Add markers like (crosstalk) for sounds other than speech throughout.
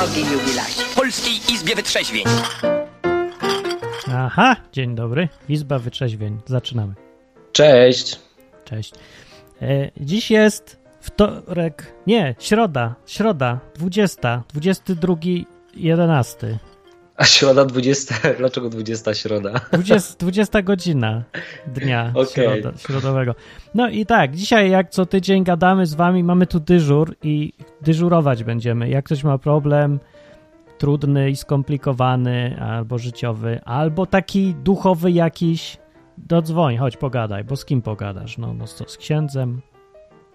Drogi jubilacie. Polskiej Izbie Wytrzeźwień. Aha, dzień dobry. Izba Wytrzeźwień. Zaczynamy. Cześć. Cześć. E, dziś jest wtorek, nie, środa, środa, 20, 22, 11. A środa 20, (laughs) dlaczego 20 środa? 20, 20 godzina dnia Okej. środa, środowego. No i tak, dzisiaj jak co tydzień gadamy z wami, mamy tu dyżur i dyżurować będziemy. Jak ktoś ma problem trudny i skomplikowany, albo życiowy, albo taki duchowy jakiś, dodzwoń, chodź pogadaj, bo z kim pogadasz? No, no co, z księdzem?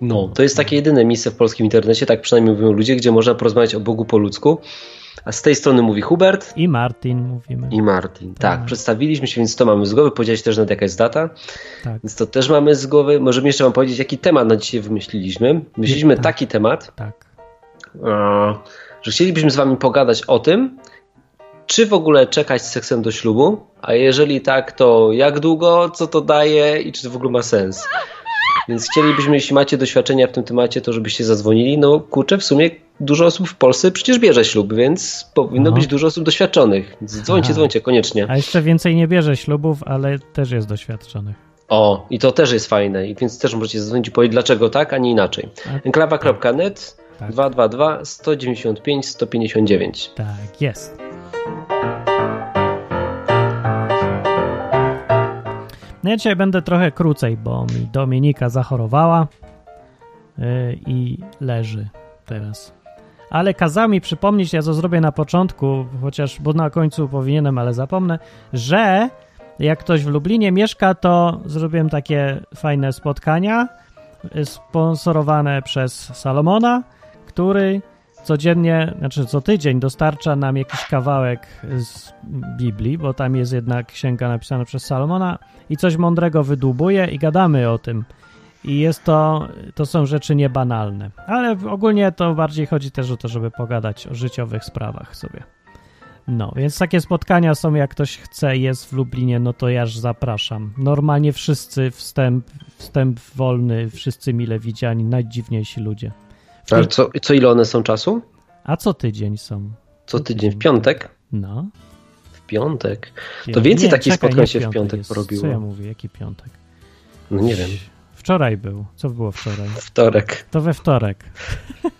No, to jest takie jedyne miejsce w polskim internecie, tak przynajmniej mówią ludzie, gdzie można porozmawiać o Bogu po ludzku. A z tej strony mówi Hubert I Martin mówimy. i Martin. Tak, Tak. przedstawiliśmy się, więc to mamy z głowy. Powiedziałeś też nawet jaka jest data, Tak, więc to też mamy z głowy. Możemy jeszcze wam powiedzieć, jaki temat na dzisiaj wymyśliliśmy. Myśleliśmy Tak. taki temat, tak. a, że chcielibyśmy z wami pogadać o tym, czy w ogóle czekać z seksem do ślubu, a jeżeli tak, to jak długo, co to daje i czy to w ogóle ma sens. Więc chcielibyśmy, jeśli macie doświadczenia w tym temacie, to żebyście zadzwonili. No kurczę, w sumie dużo osób w Polsce przecież bierze ślub, więc powinno No. być dużo osób doświadczonych. Dzwońcie, Aha. dzwońcie, koniecznie. A jeszcze więcej nie bierze ślubów, ale też jest doświadczonych. O, i to też jest fajne, i więc też możecie zadzwonić i powiedzieć, dlaczego tak, a nie inaczej. Enklawa.net Tak. 222 195 159. Tak, jest. Ja dzisiaj będę trochę krócej, bo mi Dominika zachorowała yy, i leży teraz. Ale kazał mi przypomnieć, ja to zrobię na początku, chociaż, bo na końcu powinienem, ale zapomnę, że jak ktoś w Lublinie mieszka, to zrobiłem takie fajne spotkania y, sponsorowane przez Salomona, który codziennie, znaczy co tydzień dostarcza nam jakiś kawałek z Biblii, bo tam jest jednak księga napisana przez Salomona i coś mądrego wydłubuje i gadamy o tym. I jest to, to są rzeczy niebanalne. Ale ogólnie to bardziej chodzi też o to, żeby pogadać o życiowych sprawach sobie. No, więc takie spotkania są, jak ktoś chce, jest w Lublinie, no to ja już zapraszam. Normalnie wszyscy, wstęp, wstęp wolny, wszyscy mile widziani, najdziwniejsi ludzie. Ale co, co ile one są czasu? A co tydzień są? Co tydzień? W piątek? No. W piątek. To więcej takich czekaj, spotkań się w piątek jest. porobiło. Co ja mówię, jaki piątek? No nie wiem. Wczoraj był. Co było wczoraj? (laughs) Wtorek. To we wtorek.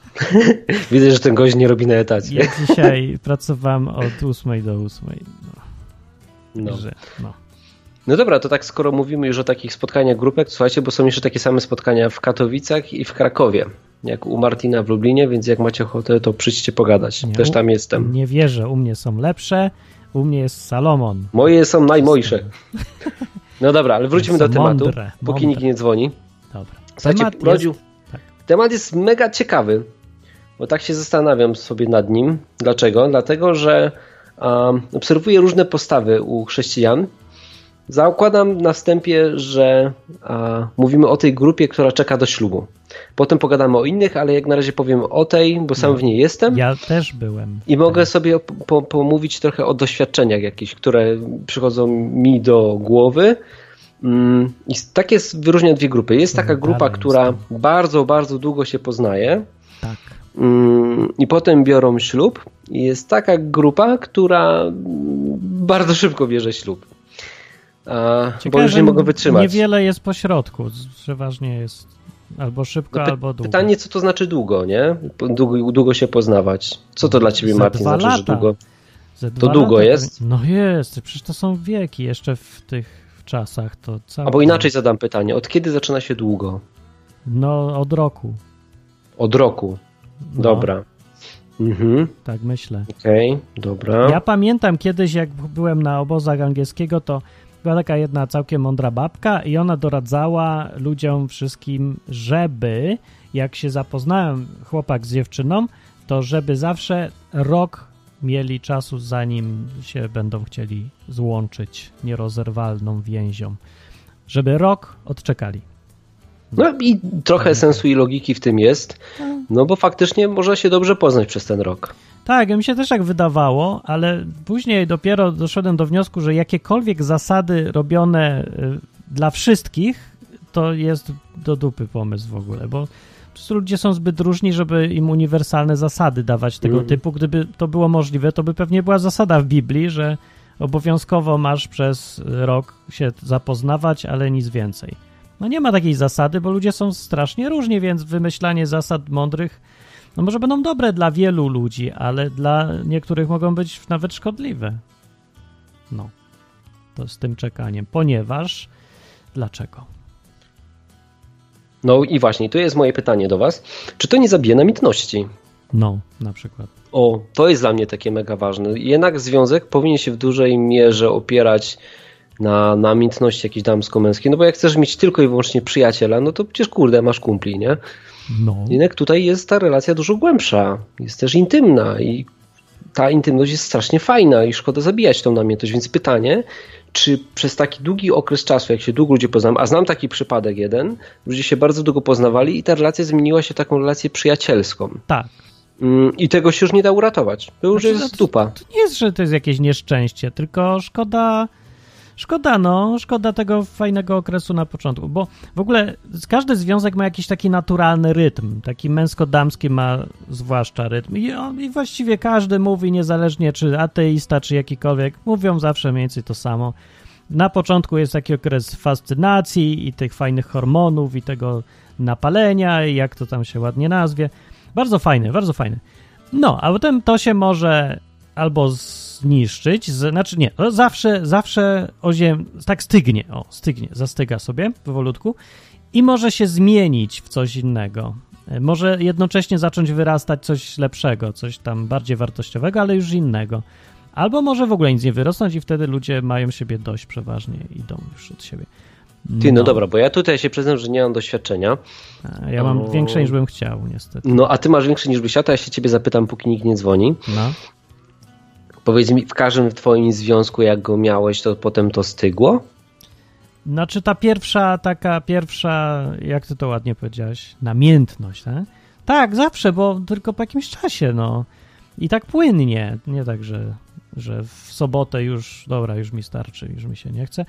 (laughs) Widzę, że ten gość nie robi na etacie. Ja dzisiaj pracowałem od 8 do 8. No. No. Że, no. no dobra, to tak skoro mówimy już o takich spotkaniach grupek, słuchajcie, bo są jeszcze takie same spotkania w Katowicach i w Krakowie. Jak u Martina w Lublinie, więc jak macie ochotę, to przyjdźcie pogadać. Nie, Też tam jestem. Nie wierzę, u mnie są lepsze. U mnie jest Salomon. Moje są najmojsze. (laughs) No dobra, ale wróćmy do tematu, mądre, póki mądre. nikt nie dzwoni. Dobra. Słuchajcie, Temat urodził, jest- tak. temat jest mega ciekawy, bo tak się zastanawiam sobie nad nim. Dlaczego? Dlatego, że um, obserwuję różne postawy u chrześcijan. Zakładam na wstępie, że a, mówimy o tej grupie, która czeka do ślubu. Potem pogadamy o innych, ale jak na razie powiem o tej, bo sam w niej jestem. Ja też byłem. I mogę sobie po, pomówić trochę o doświadczeniach jakichś, które przychodzą mi do głowy. Mm, I tak jest wyróżnia dwie grupy. Jest taka Dalej grupa, która bardzo, bardzo długo się poznaje Tak. mm, i potem biorą ślub. I jest taka grupa, która bardzo szybko bierze ślub. A, bo Ciekawe, już nie mogą wytrzymać. Niewiele jest pośrodku. Przeważnie jest albo szybko, No albo długo. Pytanie, co to znaczy długo, nie? Długo, długo się poznawać. Co to dla ciebie, Za Martin, znaczy, że lata. długo? Ze dwa długo lata jest? No jest, przecież to są wieki. Jeszcze w tych czasach to całe. Albo inaczej zadam pytanie. Od kiedy zaczyna się długo? No, od roku. Od roku. No, Dobra. Mhm. Tak myślę. Okej, dobra. Ja pamiętam kiedyś, jak byłem na obozach angielskiego, to była taka jedna całkiem mądra babka i ona doradzała ludziom wszystkim, żeby jak się zapoznałem chłopak z dziewczyną, to żeby zawsze rok mieli czasu, zanim się będą chcieli złączyć nierozerwalną więzią. Żeby rok odczekali. No i trochę sensu i logiki w tym jest, no bo faktycznie można się dobrze poznać przez ten rok. Tak, mi się też tak wydawało, ale później dopiero doszedłem do wniosku, że jakiekolwiek zasady robione y, dla wszystkich, to jest do dupy pomysł w ogóle, bo ludzie są zbyt różni, żeby im uniwersalne zasady dawać tego Mhm. typu. Gdyby to było możliwe, to by pewnie była zasada w Biblii, że obowiązkowo masz przez rok się zapoznawać, ale nic więcej. No nie ma takiej zasady, bo ludzie są strasznie różni, więc wymyślanie zasad mądrych, no może będą dobre dla wielu ludzi, ale dla niektórych mogą być nawet szkodliwe. No, to z tym czekaniem, ponieważ dlaczego? No i właśnie, tu jest moje pytanie do Was. Czy to nie zabije namiętności? No, na przykład. O, to jest dla mnie takie mega ważne. Jednak związek powinien się w dużej mierze opierać na namiętności jakiejś damsko-męskiej, no bo jak chcesz mieć tylko i wyłącznie przyjaciela, no to przecież kurde, masz kumpli, nie? No. Jednak tutaj jest ta relacja dużo głębsza, jest też intymna i ta intymność jest strasznie fajna i szkoda zabijać tą namiętność, więc pytanie, czy przez taki długi okres czasu, jak się długo ludzie poznałem, a znam taki przypadek jeden, ludzie się bardzo długo poznawali i ta relacja zmieniła się w taką relację przyjacielską. Tak. Mm, I tego się już nie da uratować. To już Znaczy, jest no dupa. To nie jest, że to jest jakieś nieszczęście, tylko szkoda, szkoda, no, szkoda tego fajnego okresu na początku, bo w ogóle każdy związek ma jakiś taki naturalny rytm, taki męsko-damski ma zwłaszcza rytm i, on, i właściwie każdy mówi, niezależnie czy ateista, czy jakikolwiek, mówią zawsze mniej więcej to samo. Na początku jest taki okres fascynacji i tych fajnych hormonów i tego napalenia i jak to tam się ładnie nazwie. Bardzo fajny, bardzo fajny. No, a potem to się może albo zniszczyć, znaczy nie, to zawsze, zawsze oziem, tak stygnie, o, stygnie, zastyga sobie powolutku i może się zmienić w coś innego. E, Może jednocześnie zacząć wyrastać coś lepszego, coś tam bardziej wartościowego, ale już innego. Albo może w ogóle nic nie wyrosnąć i wtedy ludzie mają siebie dość przeważnie idą już od siebie. Ty, no dobra, bo ja tutaj się przyznam, że nie mam doświadczenia. A Ja mam O. większe niż bym chciał, niestety. No, a ty masz większy niż byś chciał, to ja się ciebie zapytam, póki nikt nie dzwoni. No. Powiedz mi, w każdym twoim związku, jak go miałeś, to potem to stygło? Znaczy ta pierwsza, taka pierwsza, jak ty to ładnie powiedziałeś, namiętność, tak? Tak, zawsze, bo tylko po jakimś czasie, no. I tak płynnie, nie tak, że, że w sobotę już, dobra, już mi starczy, już mi się nie chce.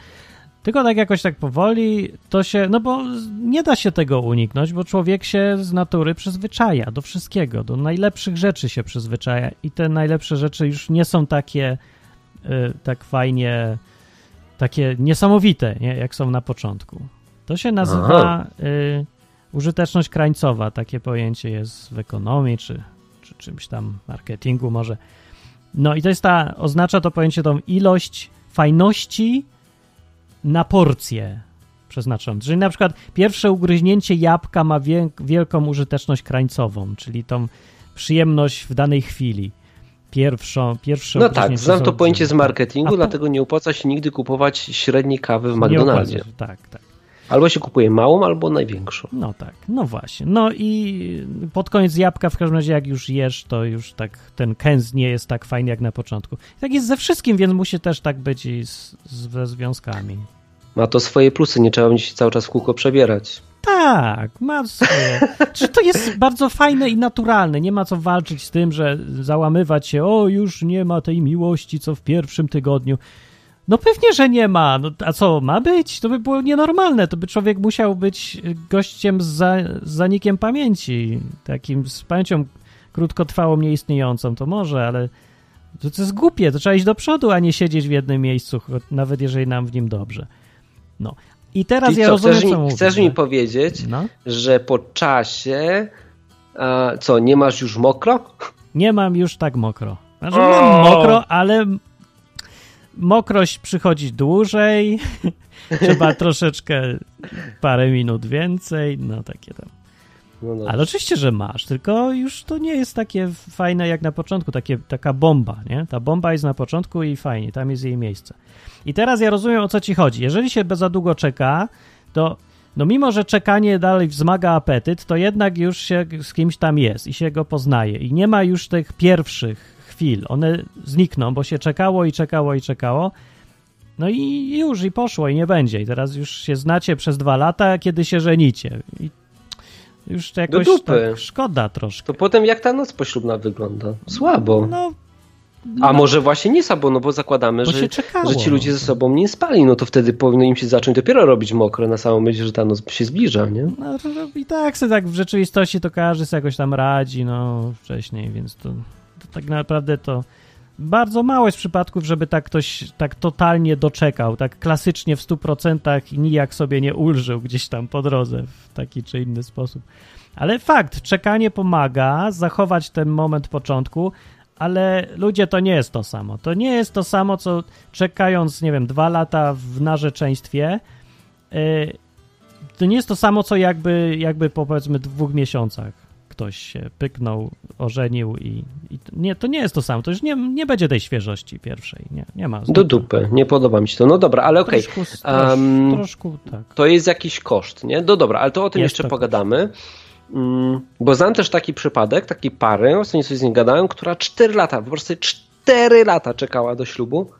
Tylko tak jakoś tak powoli to się, no bo nie da się tego uniknąć, bo człowiek się z natury przyzwyczaja do wszystkiego, do najlepszych rzeczy się przyzwyczaja i te najlepsze rzeczy już nie są takie y, tak fajnie, takie niesamowite, nie? jak są na początku. To się nazywa y, użyteczność krańcowa, takie pojęcie jest w ekonomii, czy, czy czymś tam marketingu może. No i to jest ta, oznacza to pojęcie tą ilość fajności na porcję przeznaczoną. Czyli na przykład pierwsze ugryźnięcie jabłka ma wielką użyteczność krańcową, czyli tą przyjemność w danej chwili. Pierwszą, pierwsze No tak, znam to pojęcie z marketingu, A po- dlatego nie opłaca się nigdy kupować średniej kawy w McDonaldzie. się, Tak, tak. Albo się kupuje małą, albo największą. No tak, no właśnie. No i pod koniec jabłka, w każdym razie jak już jesz, to już tak ten kęs nie jest tak fajny jak na początku. Tak jest ze wszystkim, więc musi też tak być i z, z, ze związkami. Ma to swoje plusy, nie trzeba będzie się cały czas w kółko przebierać. Tak, ma swoje. Czy to jest bardzo fajne i naturalne. Nie ma co walczyć z tym, że załamywać się, o już nie ma tej miłości, co w pierwszym tygodniu. No pewnie, że nie ma. No, a co, ma być? To by było nienormalne. To by człowiek musiał być gościem z, za, z zanikiem pamięci. Takim z pamięcią krótkotrwałą, nieistniejącą. To może, ale to, to jest głupie. To trzeba iść do przodu, a nie siedzieć w jednym miejscu, nawet jeżeli nam w nim dobrze. No. I teraz Czyli ja co, rozumiem, chcesz, co mi, mówisz, chcesz mi powiedzieć, No. że po czasie a, co, nie masz już mokro? Nie mam już tak mokro. Znaczy, O! mam mokro, ale mokrość przychodzi dłużej. (laughs) Trzeba (laughs) troszeczkę parę minut więcej. No takie tam. No. Ale oczywiście, że masz, tylko już to nie jest takie fajne jak na początku, takie, taka bomba, nie? Ta bomba jest na początku i fajnie, tam jest jej miejsce. I teraz ja rozumiem, o co ci chodzi. Jeżeli się za długo czeka, to no mimo, że czekanie dalej wzmaga apetyt, to jednak już się z kimś tam jest i się go poznaje. I nie ma już tych pierwszych chwil. One znikną, bo się czekało i czekało i czekało. No i już, i poszło, i nie będzie. I teraz już się znacie przez dwa lata, kiedy się żenicie. I już jakoś dupy. tak szkoda troszkę. To potem jak ta noc poślubna wygląda? Słabo. No, A może właśnie nie sabo, no bo zakładamy, Bo że, że ci ludzie ze sobą nie spali, no to wtedy powinno im się zacząć dopiero robić mokro na samą myśl, że ta noc się zbliża, nie? No, i tak sobie tak w rzeczywistości to każdy sobie jakoś tam radzi, no wcześniej, więc to, to tak naprawdę to bardzo mało jest przypadków, żeby tak ktoś tak totalnie doczekał, tak klasycznie w 100% i nijak sobie nie ulżył gdzieś tam po drodze w taki czy inny sposób. Ale fakt, czekanie pomaga zachować ten moment początku, ale ludzie to nie jest to samo. To nie jest to samo, co czekając, nie wiem, dwa lata w narzeczeństwie. Yy, to nie jest to samo, co jakby, jakby po powiedzmy dwóch miesiącach ktoś się pyknął, ożenił i, i to nie, to nie jest to samo. To już nie, nie będzie tej świeżości pierwszej. Nie, nie ma. Do dupy, nie podoba mi się to. No dobra, ale okej. Troszkę, trosz, Um, troszkę tak. To jest jakiś koszt, nie? No dobra, ale to o tym Jest jeszcze to pogadamy. Mm, Bo znam też taki przypadek, takiej pary, ostatnio sobie z nim gadałem, która 4 lata, po prostu 4 lata czekała do ślubu.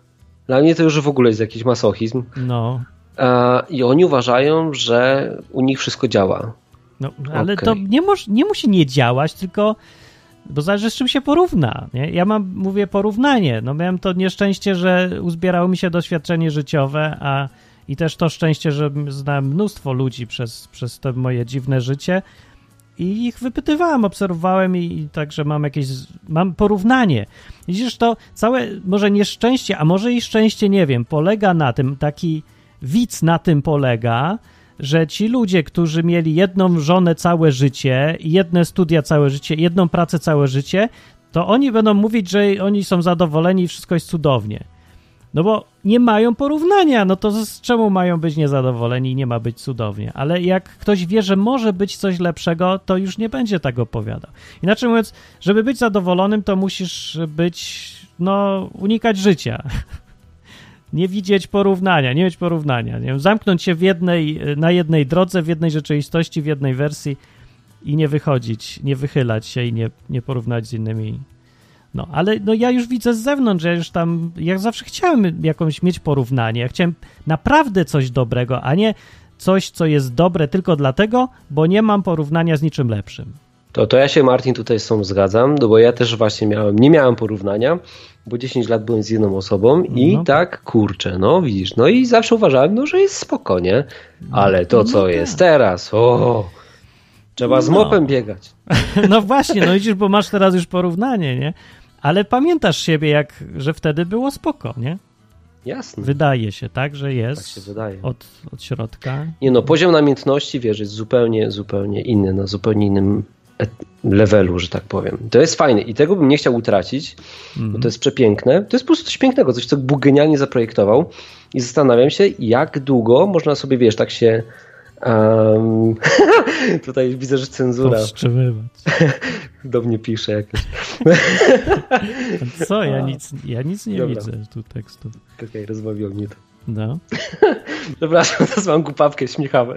Dla mnie to już w ogóle jest jakiś masochizm. No, E, I oni uważają, że u nich wszystko działa. No ale Okej. to nie, moż, nie musi nie działać, tylko bo zależy z czym się porówna. Nie? Ja mam, mówię porównanie. No miałem to nieszczęście, że uzbierało mi się doświadczenie życiowe, a i też to szczęście, że znałem mnóstwo ludzi przez, przez to moje dziwne życie i ich wypytywałem, obserwowałem i, i także mam jakieś, mam porównanie. Widzisz, to całe, może nieszczęście, a może i szczęście, nie wiem, polega na tym, taki widz na tym polega, że ci ludzie, którzy mieli jedną żonę całe życie, jedne studia całe życie, jedną pracę całe życie, to oni będą mówić, że oni są zadowoleni i wszystko jest cudownie. No bo nie mają porównania, no to z czemu mają być niezadowoleni i nie ma być cudownie? Ale jak ktoś wie, że może być coś lepszego, to już nie będzie tak opowiadał. Inaczej mówiąc, żeby być zadowolonym, to musisz być, no, unikać życia. (laughs) Nie widzieć porównania, nie mieć porównania. Nie zamknąć się w jednej, na jednej drodze, w jednej rzeczywistości, w jednej wersji i nie wychodzić, nie wychylać się i nie, nie porównać z innymi no, ale no ja już widzę z zewnątrz, ja już tam, ja zawsze chciałem jakąś mieć porównanie. Ja chciałem naprawdę coś dobrego, a nie coś, co jest dobre tylko dlatego, bo nie mam porównania z niczym lepszym. To, to ja się, Martin, tutaj z tą zgadzam, no bo ja też właśnie miałem, nie miałem porównania, bo 10 lat byłem z jedną osobą i No. tak, kurczę, no widzisz, no i zawsze uważałem, no, że jest spoko, nie? Ale to, co No tak. jest teraz, o, trzeba z No. mopem biegać. (laughs) No właśnie, no widzisz, bo masz teraz już porównanie, nie? Ale pamiętasz siebie, jak, że wtedy było spoko, nie? Jasne, Wydaje się, tak, że tak się jest wydaje. od, od środka. Nie no, poziom namiętności, wiesz, jest zupełnie, zupełnie inny, na zupełnie innym levelu, że tak powiem. To jest fajne i tego bym nie chciał utracić, bo to jest przepiękne. To jest po prostu coś pięknego, coś, co Bóg genialnie zaprojektował i zastanawiam się, jak długo można sobie, wiesz, tak się... em, (laughs) tutaj widzę, że cenzura Powstrzymywać. (laughs) do mnie pisze jakoś. Co? Ja nic, ja nic nie Dobra. widzę tu tekstu. Okej, rozbawiło mnie to. No. (laughs) Przepraszam, teraz mam głupawkę śmiechawę.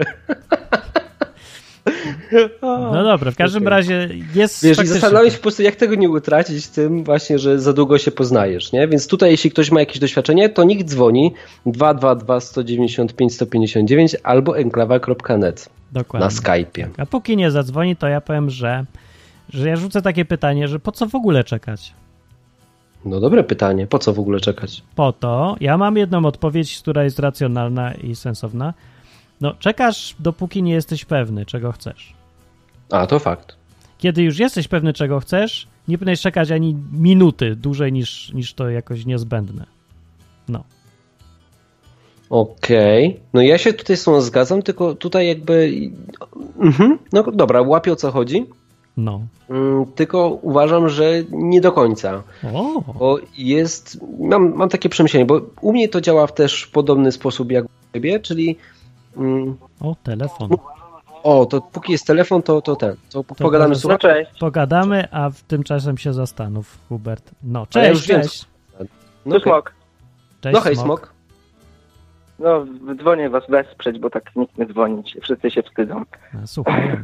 No dobra, w każdym Okej. razie jest Wiesz, faktycznie zastanawiam się tak. po prostu, jak tego nie utracić tym właśnie, że za długo się poznajesz, nie? Więc tutaj, jeśli ktoś ma jakieś doświadczenie, to nikt dzwoni 222 195 159 albo enklawa.net Dokładnie. na Skype'ie. A póki nie zadzwoni, to ja powiem, że, że ja rzucę takie pytanie, że po co w ogóle czekać? No dobre pytanie, po co w ogóle czekać? Po to, ja mam jedną odpowiedź, która jest racjonalna i sensowna. No, czekasz, dopóki nie jesteś pewny, czego chcesz. A, to fakt. Kiedy już jesteś pewny, czego chcesz, nie powinieneś czekać ani minuty dłużej niż, niż to jakoś niezbędne. No. Okej. No ja się tutaj z tą zgadzam, tylko tutaj jakby... Mhm. No dobra, łapię o co chodzi. No. Mm, Tylko uważam, że nie do końca. O, Bo jest. Mam, mam takie przemyślenie, bo u mnie to działa w też podobny sposób jak u ciebie, czyli. Mm, o telefon. o, to póki jest telefon, to, to ten. To, To pogadamy zaraz- słuchaj. cześć. Pogadamy, a w tymczasem się zastanów, Hubert. No, Ale ja cześć, wiem, cześć. No, Tu smok. Cześć, no hej, Smok. smok. No, dzwonię was wesprzeć, bo tak nikt nie dzwonić. Wszyscy się wstydzą. A, Słuchaj.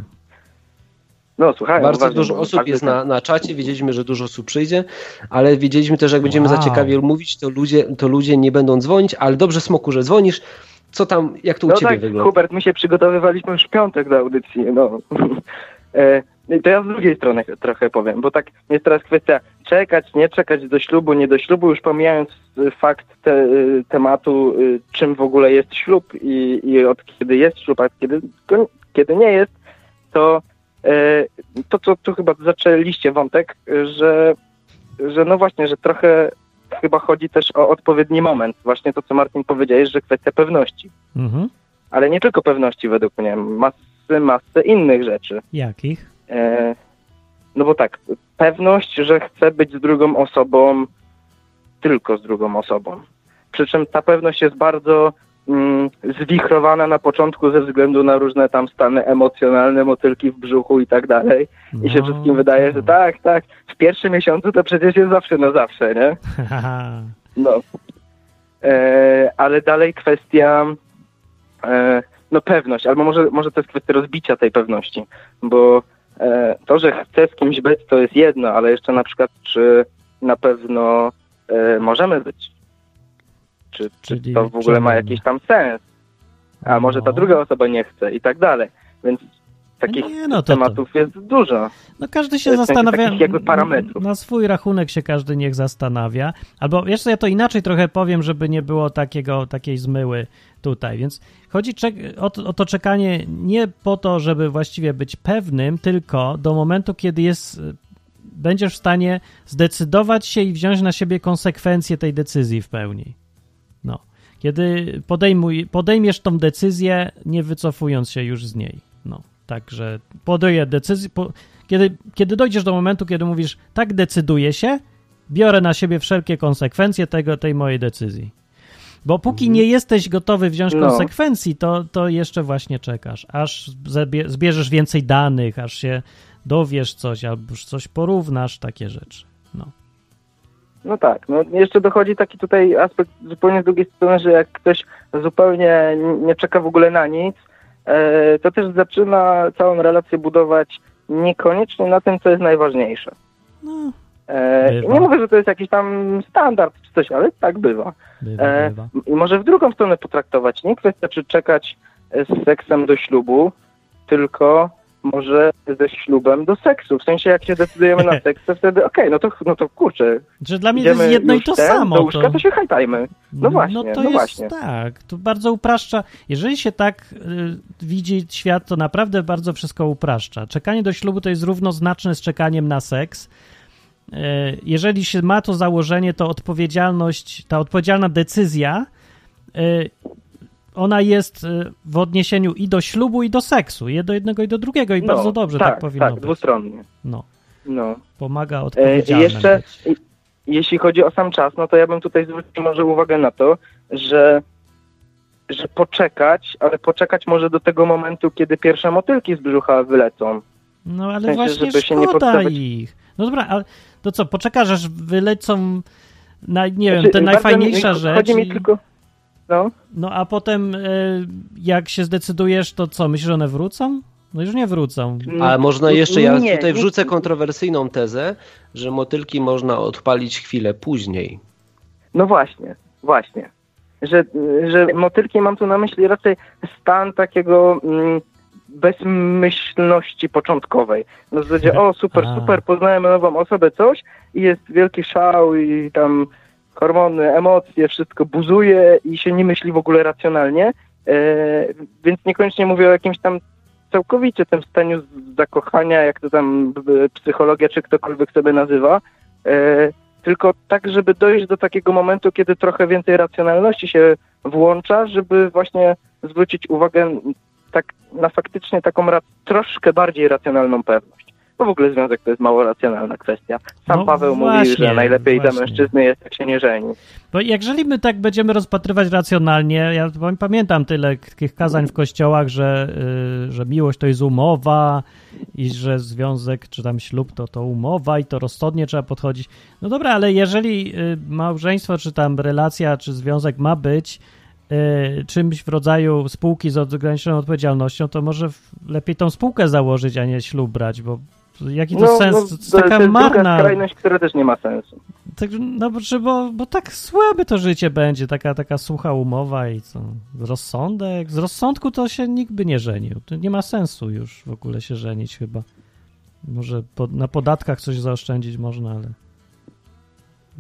No, słuchaj. Bardzo dużo osób jest na, na czacie, wiedzieliśmy, że dużo osób przyjdzie, ale wiedzieliśmy też, że jak będziemy Wow. za ciekawie mówić, to ludzie, to ludzie nie będą dzwonić, ale dobrze, smoku, że dzwonisz. Co tam, jak to u No ciebie tak, wygląda? Hubert, my się przygotowywaliśmy już w piątek do audycji, no. (laughs) e, to ja z drugiej strony trochę powiem, bo tak jest teraz kwestia czekać, nie czekać do ślubu, nie do ślubu, już pomijając y, fakt te, y, tematu, czym w ogóle jest ślub i, i od kiedy jest ślub, a kiedy, kiedy nie jest, to to, co tu chyba zaczęliście wątek, że, że no właśnie, że trochę chyba chodzi też o odpowiedni moment. Właśnie to, co Martin powiedziałeś, że kwestia pewności. Mhm. Ale nie tylko pewności według mnie, masy, masy innych rzeczy. Jakich? E, no bo tak, pewność, że chcę być z drugą osobą, tylko z drugą osobą. Przy czym ta pewność jest bardzo zwichrowana na początku ze względu na różne tam stany emocjonalne, motylki w brzuchu i tak dalej. I się no, wszystkim wydaje, że tak, tak, w pierwszym miesiącu to przecież jest zawsze na zawsze, nie? (laughs) No. E, ale dalej kwestia e, no pewność, albo może, może to jest kwestia rozbicia tej pewności, bo e, to, że chcę z kimś być, to jest jedno, ale jeszcze na przykład, czy na pewno e, możemy być. Czy, czy to w ogóle ma jakiś tam sens? A może ta no. druga osoba nie chce i tak dalej. Więc takich nie, no to, tematów to. jest dużo. No każdy się zastanawia, jakby parametrów. na swój rachunek się każdy niech zastanawia. Albo jeszcze ja to inaczej trochę powiem, żeby nie było takiego, takiej zmyły tutaj. Więc chodzi o, o to czekanie nie po to, żeby właściwie być pewnym, tylko do momentu, kiedy jest będziesz w stanie zdecydować się i wziąć na siebie konsekwencje tej decyzji w pełni. Kiedy podejmuj, podejmiesz tą decyzję, nie wycofując się już z niej. No. Także podejmę decyzję. Po, kiedy, kiedy dojdziesz do momentu, kiedy mówisz, tak decyduję się, biorę na siebie wszelkie konsekwencje tego, tej mojej decyzji. Bo póki mhm. nie jesteś gotowy wziąć no. konsekwencji, to, to jeszcze właśnie czekasz, aż zbierzesz więcej danych, aż się dowiesz coś, albo coś porównasz, takie rzeczy. No. Tak, no jeszcze dochodzi taki tutaj aspekt zupełnie z drugiej strony, że jak ktoś zupełnie nie czeka w ogóle na nic, e, to też zaczyna całą relację budować niekoniecznie na tym, co jest najważniejsze. No, E, nie mówię, że to jest jakiś tam standard czy coś, ale tak bywa. bywa, e, bywa. I może w drugą stronę potraktować. Nie kwestia, czy czekać z seksem do ślubu, tylko może ze ślubem do seksu. W sensie, jak się decydujemy na (laughs) seks, to wtedy okej, okay, no, to, no to kurczę. Że dla mnie to jest jedno i to ten, samo. Do łóżka, to... to się hajtajmy. No, właśnie, no to no jest właśnie. tak. To bardzo upraszcza. Jeżeli się tak y, widzi świat, to naprawdę bardzo wszystko upraszcza. Czekanie do ślubu to jest równoznaczne z czekaniem na seks. Y, jeżeli się ma to założenie, to odpowiedzialność, ta odpowiedzialna decyzja y, ona jest y, w odniesieniu i do ślubu, i do seksu. I do jednego, i do drugiego. I no, bardzo dobrze tak, tak powinno tak, być. dwustronnie. No. no. Pomaga odpowiedzialnie. E, jeszcze, być. jeśli chodzi o sam czas, no to ja bym tutaj zwrócił może uwagę na to, że że poczekać, ale poczekać może do tego momentu, kiedy pierwsze motylki z brzucha wylecą. No ale w sensie, właśnie żeby szkoda się nie ich. No dobra, ale to co, poczekasz aż wylecą, na, nie znaczy, wiem, te najfajniejsza mi, rzecz. Chodzi mi tylko... No. no a potem e, jak się zdecydujesz, to co, myślisz, że one wrócą? No już nie wrócą. Ale można jeszcze, ja nie, tutaj wrzucę kontrowersyjną tezę, że motylki można odpalić chwilę później. No właśnie, właśnie. Że, że motylki mam tu na myśli raczej stan takiego mm, bezmyślności początkowej. Na zasadzie, o super, super, poznajemy nową osobę, coś i jest wielki szał i tam hormony, emocje, wszystko buzuje i się nie myśli w ogóle racjonalnie, e, więc niekoniecznie mówię o jakimś tam całkowicie tym staniu zakochania, jak to tam psychologia czy ktokolwiek sobie nazywa, e, tylko tak, żeby dojść do takiego momentu, kiedy trochę więcej racjonalności się włącza, żeby właśnie zwrócić uwagę tak na faktycznie taką troszkę bardziej racjonalną pewność. Bo w ogóle związek to jest mało racjonalna kwestia. Sam no Paweł właśnie, mówi, że najlepiej właśnie. dla mężczyzny jest, jak się nie żeni. Bo jeżeli my tak będziemy rozpatrywać racjonalnie, ja pamiętam tyle takich kazań w kościołach, że, yy, że miłość to jest umowa i że związek, czy tam ślub to to umowa i to rozsądnie trzeba podchodzić. No dobra, ale jeżeli yy, małżeństwo, czy tam relacja, czy związek ma być yy, czymś w rodzaju spółki z ograniczoną odpowiedzialnością, to może lepiej tą spółkę założyć, a nie ślub brać, bo Jaki to no, sens? No, to, to taka to marna. skrajność, która też nie ma sensu. Tak, no bo, bo tak słabe to życie będzie, taka, taka sucha umowa i co? Rozsądek? Z rozsądku to się nikt by nie żenił. To nie ma sensu już w ogóle się żenić chyba. Może po, na podatkach coś zaoszczędzić można, ale...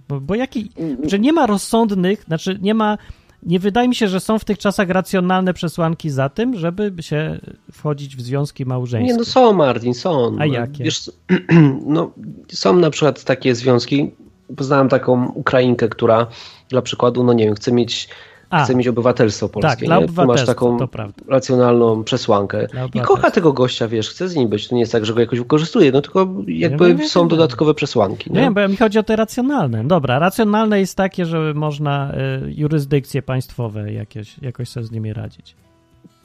Bo, bo jaki... Że nie ma rozsądnych, znaczy nie ma... Nie wydaje mi się, że są w tych czasach racjonalne przesłanki za tym, żeby się wchodzić w związki małżeńskie. Nie, no są, Martin, są. A jakie? Wiesz, (clears throat) no, są na przykład takie związki. Poznałem taką Ukrainkę, która dla przykładu, no nie wiem, chce mieć A, chce mieć obywatelstwo polskie. tak, dla nie? Tu masz taką to racjonalną przesłankę. I kocha tego gościa, wiesz, chce z nim być. To nie jest tak, że go jakoś wykorzystuje, no tylko jakby są wiem. dodatkowe przesłanki. Nie Nie? wiem, bo mi chodzi o te racjonalne. Dobra, racjonalne jest takie, że można y, jurysdykcje państwowe jakieś, jakoś sobie z nimi radzić.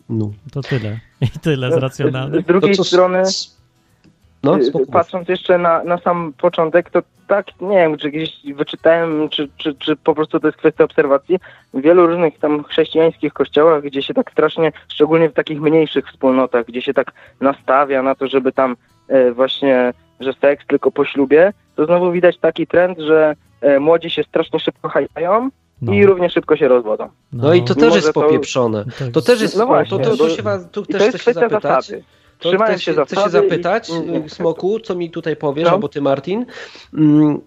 No. To tyle. I tyle z racjonalnych. Z drugiej To co- strony, No, y, patrząc jeszcze na, na sam początek, to tak, nie wiem, czy gdzieś wyczytałem, czy, czy, czy po prostu to jest kwestia obserwacji, w wielu różnych tam chrześcijańskich kościołach, gdzie się tak strasznie, szczególnie w takich mniejszych wspólnotach, gdzie się tak nastawia na to, żeby tam e, właśnie, że seks tylko po ślubie, to znowu widać taki trend, że e, młodzi się strasznie szybko hajtają No, i równie szybko się rozwodzą. No i to Mimo, też jest popieprzone. to To też jest, No no właśnie, to, to, się, tu I to też jest chcę się kwestia zapytać. zasady. To Trzymając chcę się chcę się zasady i- zapytać, i- y, Smoku, co mi tutaj powiesz, No. albo ty Martin. Mm,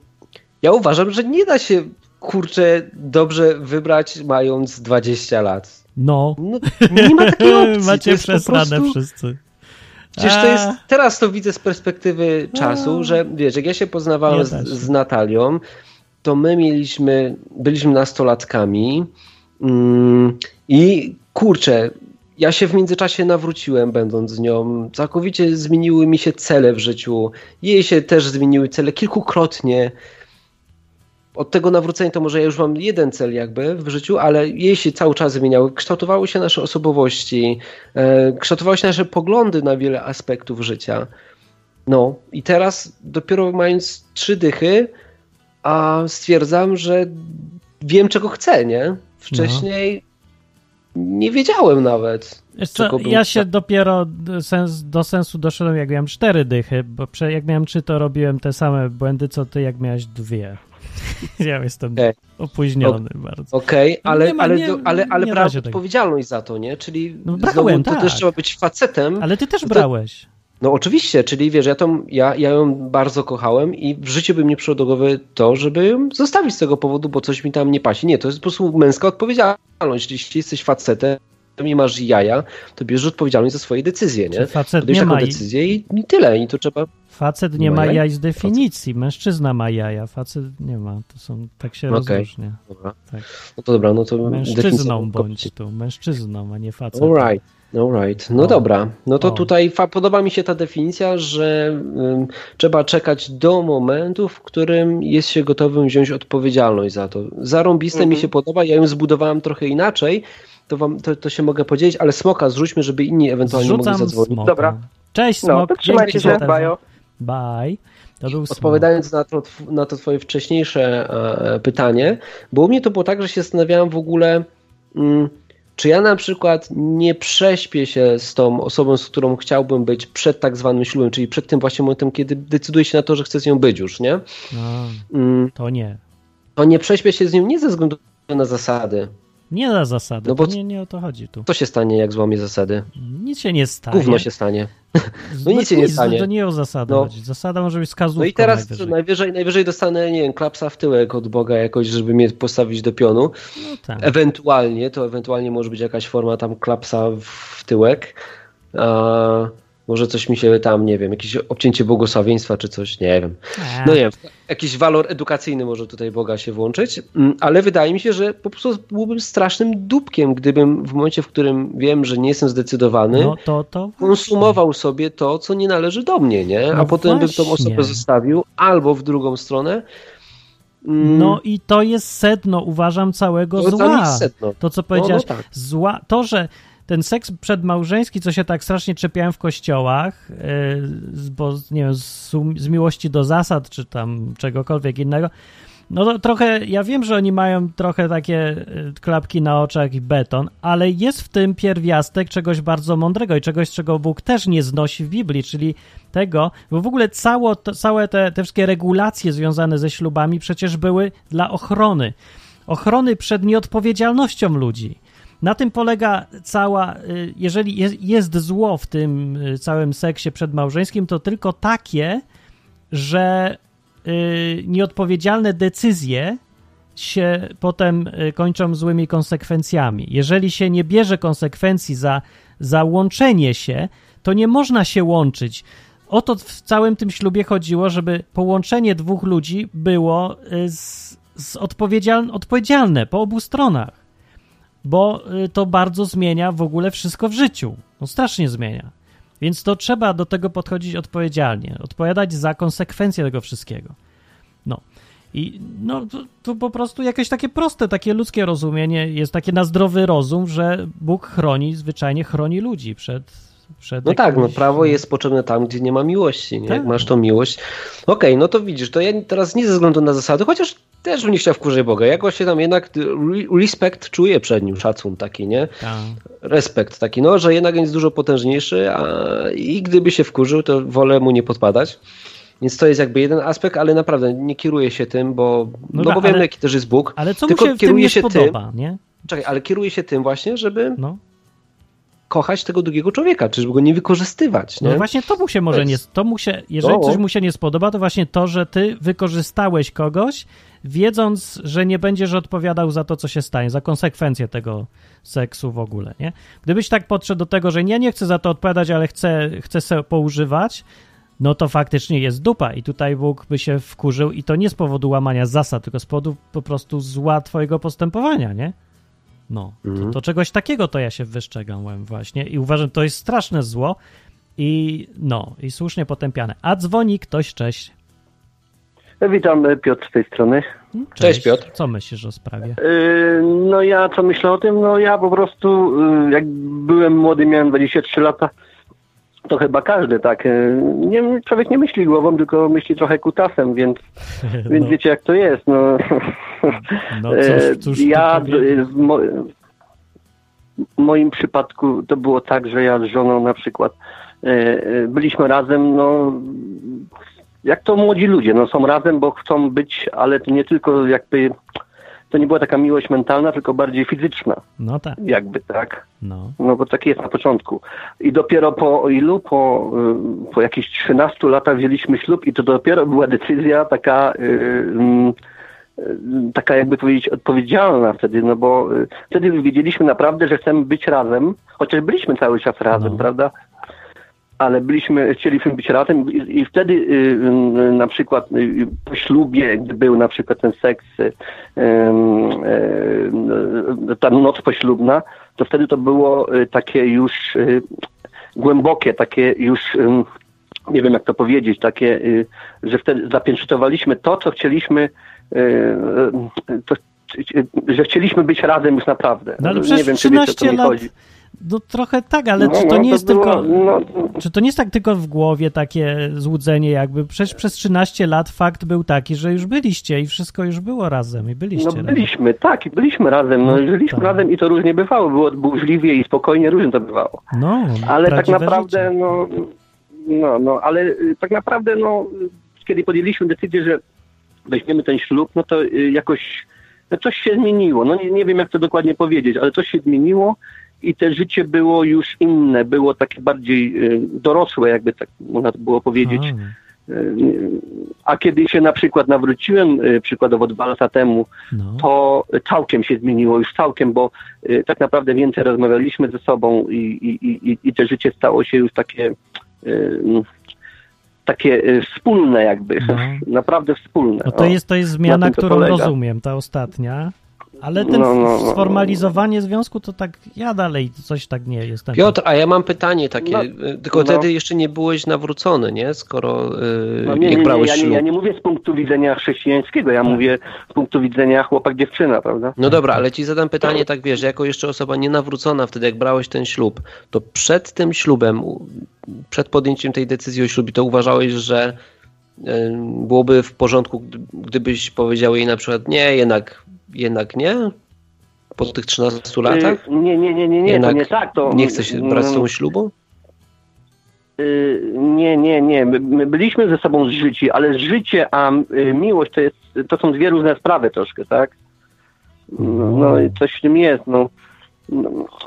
Ja uważam, że nie da się, kurczę, dobrze wybrać mając 20 lat. No. No, nie ma takiej (laughs) opcji. to Macie jest po przesrane prostu- wszyscy. Przecież to jest, teraz to widzę z perspektywy czasu, A. że wiesz, jak ja się poznawałem z, z Natalią, to my mieliśmy, byliśmy nastolatkami mm, i kurczę, ja się w międzyczasie nawróciłem będąc z nią, całkowicie zmieniły mi się cele w życiu, jej się też zmieniły cele kilkukrotnie. Od tego nawrócenia to może ja już mam jeden cel jakby w życiu, ale jej się cały czas zmieniały. Kształtowały się nasze osobowości, e, kształtowały się nasze poglądy na wiele aspektów życia. No i teraz dopiero mając trzy dychy, a stwierdzam, że wiem czego chcę, nie? Wcześniej nie wiedziałem nawet. Bym ja się dopiero do, sens, do sensu doszedłem, jak miałem cztery dychy, bo prze, jak miałem trzy, to robiłem te same błędy, co ty, jak miałeś dwie. (laughs) ja jestem Okej. opóźniony bardzo. Okej, No ale, ma- ale, nie- ale, ale brałem się tego. odpowiedzialność za to, nie? Czyli No znowu brałem, to tak. też trzeba być facetem. Ale ty też brałeś. No oczywiście, czyli wiesz, ja, tą, ja, ja ją bardzo kochałem i w życiu by mi przyszło do głowy to, żeby ją zostawić z tego powodu, bo coś mi tam nie pasi. Nie, to jest po prostu męska odpowiedzialność. Jeśli jesteś facetem i masz jaja, to bierzesz odpowiedzialność za swoje decyzje, nie? Facet Podejść nie ma, decyzję i, i tyle. I to trzeba... facet nie ma ma jaj? z definicji. Mężczyzna ma jaja, facet nie ma. To są, tak się Okej. rozróżnia. Tak. No to dobra, no to... Mężczyzną bądź tu, mężczyzną, a nie facet. Alright. Alright, no O. dobra. No to O. tutaj fa- podoba mi się ta definicja, że ym, trzeba czekać do momentu, w którym jest się gotowym wziąć odpowiedzialność za to. Zarąbiste mi Mhm. się podoba, ja ją zbudowałem trochę inaczej, to, wam, to, to się mogę podzielić, ale smoka zrzućmy, żeby inni ewentualnie mogli Zrzucam zadzwonić. smoka. Dobra. Cześć, No, smok. to trzymajcie się, bajo. Bye. To był smok. Odpowiadając na to, na to twoje wcześniejsze e, pytanie, bo u mnie to było tak, że się zastanawiałem w ogóle, mm, czy ja na przykład nie prześpię się z tą osobą, z którą chciałbym być przed tak zwanym ślubem, czyli przed tym właśnie momentem, kiedy decyduję się na to, że chcę z nią być już, nie? No, Mm, to nie. to nie prześpię się z nią nie ze względu na zasady. Nie na zasady. No bo nie, nie o to chodzi tu. Co się stanie, jak złamie zasady? Nic się nie stanie. Gówno się stanie. Z- (laughs) no nic się nie stanie. To nie o zasadę No. chodzi. Zasada może być wskazówką No i teraz najwyżej. najwyżej, najwyżej dostanę, nie wiem, klapsa w tyłek od Boga jakoś, żeby mnie postawić do pionu. No tak. Ewentualnie, to ewentualnie może być jakaś forma tam klapsa w tyłek. A, może coś mi się tam, nie wiem, jakieś obcięcie błogosławieństwa czy coś, nie wiem. No nie wiem, jakiś walor edukacyjny może tutaj Boga się włączyć, Mm, ale wydaje mi się, że po prostu byłbym strasznym dupkiem, gdybym w momencie, w którym wiem, że nie jestem zdecydowany, No to, to konsumował sobie to, co nie należy do mnie, nie? A No potem bym tą właśnie. osobę zostawił albo w drugą stronę. Mm, No i to jest sedno, uważam, całego no, tam zła. To, co No, powiedziałeś, no tak. zła, to, że ten seks przedmałżeński, co się tak strasznie czepiałem w kościołach, z- bo nie wiem, z, z miłości do zasad, czy tam czegokolwiek innego, no to trochę, ja wiem, że oni mają trochę takie y, klapki na oczach i beton, ale jest w tym pierwiastek czegoś bardzo mądrego i czegoś, czego Bóg też nie znosi w Biblii, czyli tego, bo w ogóle cało, to, całe te, te wszystkie regulacje związane ze ślubami przecież były dla ochrony. Ochrony przed nieodpowiedzialnością ludzi. Na tym polega cała, y, jeżeli jest, zło w tym y, całym seksie przedmałżeńskim, to tylko takie, że y, nieodpowiedzialne decyzje się potem kończą złymi konsekwencjami. Jeżeli się nie bierze konsekwencji za, za łączenie się, to nie można się łączyć. O to w całym tym ślubie chodziło, żeby połączenie dwóch ludzi było z, z odpowiedzialne, odpowiedzialne po obu stronach bo y, to bardzo zmienia w ogóle wszystko w życiu. No strasznie zmienia. Więc to trzeba do tego podchodzić odpowiedzialnie, odpowiadać za konsekwencje tego wszystkiego. No. I no, to, to, po prostu jakieś takie proste, takie ludzkie rozumienie jest takie na zdrowy rozum, że Bóg chroni, zwyczajnie chroni ludzi przed. Przed no jakimś... tak, no prawo jest potrzebne tam, gdzie nie ma miłości. Nie? Tak. Jak masz tą miłość. Okej, okay, no to widzisz, to ja teraz nie ze względu na zasady, chociaż też bym nie chciał wkurzać Boga. Jakoś się tam jednak respekt czuje przed nim, szacun taki, nie? Tak. Respekt taki, no, że jednak jest dużo potężniejszy a i gdyby się wkurzył, to wolę mu nie podpadać. Więc to jest jakby jeden aspekt, ale naprawdę nie kieruje się tym, bo, no, no bo wiem, jaki też jest Bóg. Ale co tylko mu się kieruje się podoba, tym, nie? Czekaj, ale kieruje się tym właśnie, żeby no kochać tego drugiego człowieka, czy żeby go nie wykorzystywać. Nie? No właśnie to mu się może nie, to mu się, jeżeli coś mu się nie spodoba, to właśnie to, że ty wykorzystałeś kogoś, wiedząc, że nie będziesz odpowiadał za to, co się stanie, za konsekwencje tego seksu w ogóle, nie? Gdybyś tak podszedł do tego, że ja nie chcę za to odpowiadać, ale chcę, chcę sobie poużywać, no to faktycznie jest dupa i tutaj Bóg by się wkurzył i to nie z powodu łamania zasad, tylko z powodu po prostu zła twojego postępowania, nie? No, mhm. to, to, czegoś takiego to ja się wyszczegałem właśnie i uważam, to jest straszne zło i no, i słusznie potępiane. A dzwoni ktoś, cześć. Witam, Piotr z tej strony. Cześć, cześć Piotr. Co myślisz o sprawie? Yy, no ja co myślę o tym? No ja po prostu, yy, jak byłem młody, miałem 23 lata, to chyba każdy tak. Yy, nie, człowiek nie myśli głową, tylko myśli trochę kutasem, więc, (laughs) no. więc wiecie jak to jest. No, (laughs) no cóż, cóż ja w, mo w moim przypadku to było tak, że ja z żoną na przykład byliśmy razem, no jak to młodzi ludzie, no są razem, bo chcą być, ale to nie tylko jakby, to nie była taka miłość mentalna, tylko bardziej fizyczna. No tak. Jakby, tak? No. No bo tak jest na początku. I dopiero po ilu? Po, y, po jakichś 13 latach wzięliśmy ślub i to dopiero była decyzja taka, yy, taka jakby powiedzieć odpowiedzialna wtedy, no bo yy, wtedy wiedzieliśmy naprawdę, że chcemy być razem, chociaż byliśmy cały czas razem, no. prawda? Ale byliśmy, chcieliśmy być razem i, i wtedy y, y, na przykład y, po ślubie, gdy był na przykład ten seks, y, y, ta noc poślubna, to wtedy to było y, takie już głębokie, takie już nie wiem jak to powiedzieć, takie, że wtedy zapieczętowaliśmy to, co chcieliśmy, to, że chcieliśmy być razem już naprawdę. No ale przecież nie wiem, 13 lat, chodzi. No trochę tak, ale no, czy to no, nie to jest było, tylko. No, czy to nie jest tak tylko w głowie takie złudzenie, jakby przecież przez 13 lat fakt był taki, że już byliście i wszystko już było razem i byliście. No byliśmy, razem. tak, i byliśmy razem. No, no żyliśmy tak. razem i to różnie bywało. Było burzliwie i spokojnie, różnie to bywało. No, ale tak naprawdę, życie. no, no, no, ale y, tak naprawdę, no, kiedy podjęliśmy decyzję, że weźmiemy ten ślub, no to y, jakoś no coś się zmieniło. No nie, nie wiem, jak to dokładnie powiedzieć, ale coś się zmieniło i te życie było już inne, było takie bardziej y, dorosłe, jakby tak można było powiedzieć. Y, a kiedy się na przykład nawróciłem, y, przykładowo dwa lata temu, no. to całkiem się zmieniło, już całkiem, bo tak naprawdę więcej rozmawialiśmy ze sobą i, i, i, i te życie stało się już takie takie wspólne jakby, no. (laughs) naprawdę wspólne. No to, jest, to jest zmiana, którą rozumiem, ta ostatnia. Ale ten no, no, no, sformalizowanie związku to tak ja dalej coś tak nie jestem. Piotr, a ja mam pytanie takie, no, tylko no. wtedy jeszcze nie byłeś nawrócony, nie? Skoro yy, no, nie, jak nie, brałeś nie, ja, nie, ja nie mówię z punktu widzenia chrześcijańskiego, ja tak. mówię z punktu widzenia chłopak-dziewczyna, prawda? No dobra, ale ci zadam pytanie tak, wiesz, jako jeszcze osoba nienawrócona wtedy, jak brałeś ten ślub, to przed tym ślubem, przed podjęciem tej decyzji o ślubie, to uważałeś, że byłoby w porządku, gdybyś powiedział jej na przykład, nie, jednak jednak nie? Po tych 13 latach? Yy, nie, nie, nie, nie, nie, jednak to nie tak. To, nie chce się brać z tą ślubu? Yy, nie, nie, nie. My, my byliśmy ze sobą zżyci, ale życie a y, miłość to, jest, to są dwie różne sprawy troszkę, tak? No, no i coś w tym jest, no.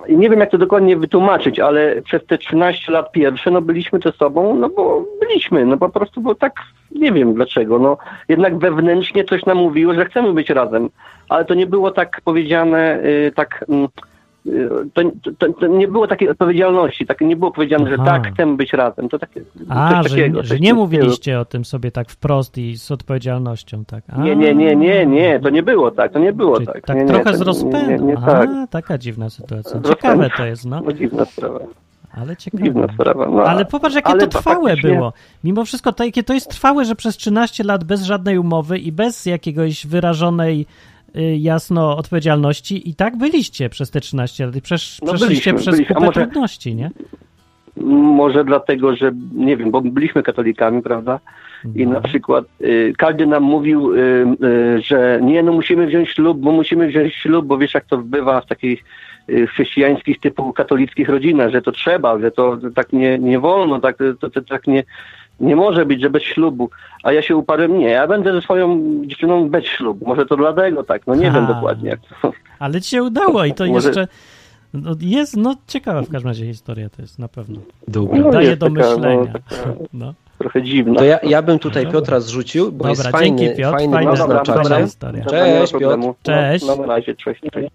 Nie wiem jak to dokładnie wytłumaczyć, ale przez te 13 lat pierwsze, no byliśmy ze sobą, no bo byliśmy, no po prostu było tak, nie wiem dlaczego, no. Jednak wewnętrznie coś nam mówiło, że chcemy być razem, ale to nie było tak powiedziane, y, tak... Y, to, to, to, nie było takiej odpowiedzialności, tak, nie było powiedziane, Aha. że tak, chcemy być razem. To takie, A, że, takiego, że nie mówiliście o tym sobie tak wprost i z odpowiedzialnością, tak? A. Nie, nie, nie, nie, nie, to nie było tak, to nie było Czyli tak. Tak nie, nie, trochę z rozpędu. Nie, nie, tak. A, taka dziwna sytuacja. Ciekawe to jest, no. no (laughs) dziwna sprawa. Ale ciekawe. Dziwna sprawa. No, ale popatrz, jakie to trwałe faktycznie... było. Mimo wszystko, to, jakie to jest trwałe, że przez 13 lat bez żadnej umowy i bez jakiegoś wyrażonej jasno odpowiedzialności i tak byliście przez te 13 lat i przesz, no przeszliście byliśmy, przez byliśmy. kupę może, trudności, nie? Może dlatego, że nie wiem, bo byliśmy katolikami, prawda? I no. na przykład y, każdy nam mówił, y, y, że nie, no musimy wziąć ślub, bo musimy wziąć ślub, bo wiesz jak to bywa w takich y, chrześcijańskich typu katolickich rodzinach, że to trzeba, że to, to tak nie, nie wolno, tak, to, to, tak nie, nie może być, że bez ślubu. A ja się uparłem, nie, ja będę ze swoją dziewczyną bez ślubu. Może to dlatego tak, no nie wiem dokładnie jak to. Ale ci się udało i to Może... jeszcze no jest, no ciekawa w każdym razie historia to jest, na pewno. Dobra. No, Daje do taka, myślenia. No, (laughs) no. Trochę dziwna. To ja, ja bym tutaj Piotra zrzucił, bo dobra, jest fajny, dzięki, Piotr, fajny fajne, dobra, dobra, historia. Cześć Piotr. Cześć. No, na razie, cześć, cześć.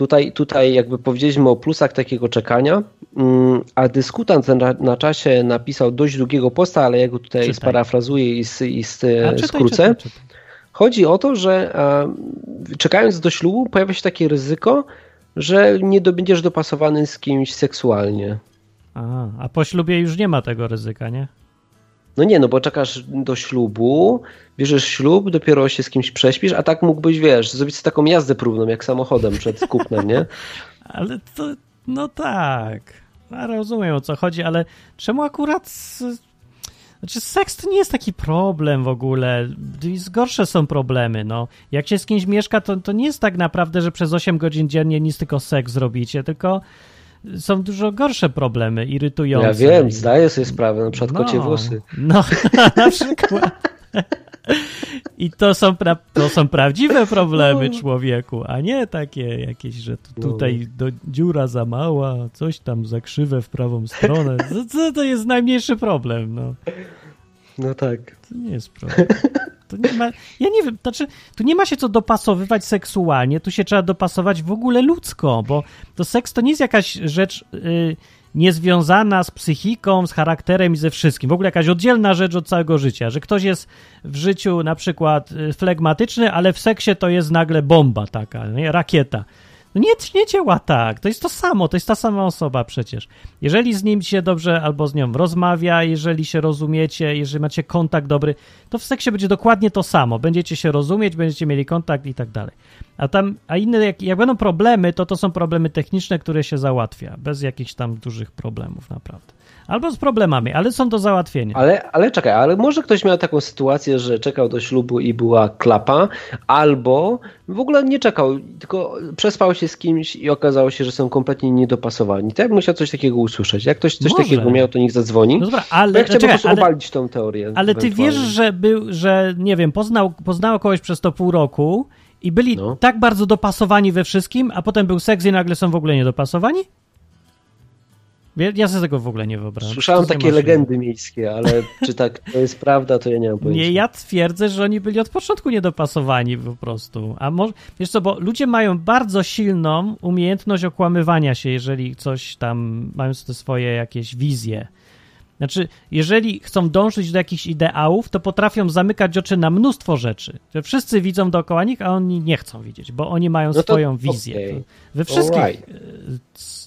Tutaj, tutaj jakby powiedzieliśmy o plusach takiego czekania, mm, a dyskutant na, na czasie napisał dość długiego posta, ale ja go tutaj czytaj. sparafrazuję i, i skrócę. Chodzi o to, że a, czekając do ślubu pojawia się takie ryzyko, że nie będziesz dopasowany z kimś seksualnie. A, a po ślubie już nie ma tego ryzyka, nie? No nie, no bo czekasz do ślubu, bierzesz ślub, dopiero się z kimś prześpisz, a tak mógłbyś, wiesz, zrobić taką jazdę próbną, jak samochodem przed kupnem, nie? (laughs) ale to, no tak. Ja rozumiem o co chodzi, ale czemu akurat znaczy, seks to nie jest taki problem w ogóle. Gorsze są problemy, no. Jak się z kimś mieszka, to, to nie jest tak naprawdę, że przez 8 godzin dziennie nic tylko seks zrobicie, tylko są dużo gorsze problemy, irytujące. Ja wiem, zdaję sobie sprawę, na przykład no, kocie włosy. No, (laughs) na przykład. I to są, pra- to są prawdziwe problemy no. człowieku, a nie takie jakieś, że tu, tutaj do, dziura za mała, coś tam za krzywe w prawą stronę. Co to jest najmniejszy problem? No, no tak. To nie jest problem. To nie ma, ja nie wiem, znaczy, tu nie ma się co dopasowywać seksualnie, tu się trzeba dopasować w ogóle ludzko, bo to seks to nie jest jakaś rzecz y, niezwiązana z psychiką, z charakterem i ze wszystkim. W ogóle jakaś oddzielna rzecz od całego życia, że ktoś jest w życiu na przykład y, flegmatyczny, ale w seksie to jest nagle bomba taka, nie? rakieta. No nie, nie działa tak. To jest to samo, to jest ta sama osoba przecież. Jeżeli z nim się dobrze albo z nią rozmawia, jeżeli się rozumiecie, jeżeli macie kontakt dobry, to w seksie będzie dokładnie to samo. Będziecie się rozumieć, będziecie mieli kontakt i tak dalej. A tam, a inne, jak, jak będą problemy, to to są problemy techniczne, które się załatwia, bez jakichś tam dużych problemów naprawdę. Albo z problemami, ale są do załatwienia. Ale, ale czekaj, ale może ktoś miał taką sytuację, że czekał do ślubu i była klapa, albo w ogóle nie czekał, tylko przespał się z kimś i okazało się, że są kompletnie niedopasowani. To ja bym musiał coś takiego usłyszeć. Jak ktoś coś może. takiego miał, to niech zadzwoni. No dobra, ale... ja chciałbym po prostu ale, obalić tą teorię. Ale ty wiesz, że był, że nie wiem, poznał, poznał kogoś przez to pół roku i byli no. tak bardzo dopasowani we wszystkim, a potem był seks i nagle są w ogóle niedopasowani? Ja sobie tego w ogóle nie wyobrażam. Słyszałem takie legendy miejskie, ale czy tak to jest prawda, to ja nie mam pojęcia. Nie, ja twierdzę, że oni byli od początku niedopasowani po prostu. A może, wiesz co, bo ludzie mają bardzo silną umiejętność okłamywania się, jeżeli coś tam, mają te swoje jakieś wizje. Znaczy, jeżeli chcą dążyć do jakichś ideałów, to potrafią zamykać oczy na mnóstwo rzeczy. Że wszyscy widzą dookoła nich, a oni nie chcą widzieć, bo oni mają no to, swoją wizję. Okay. We wszystkich right.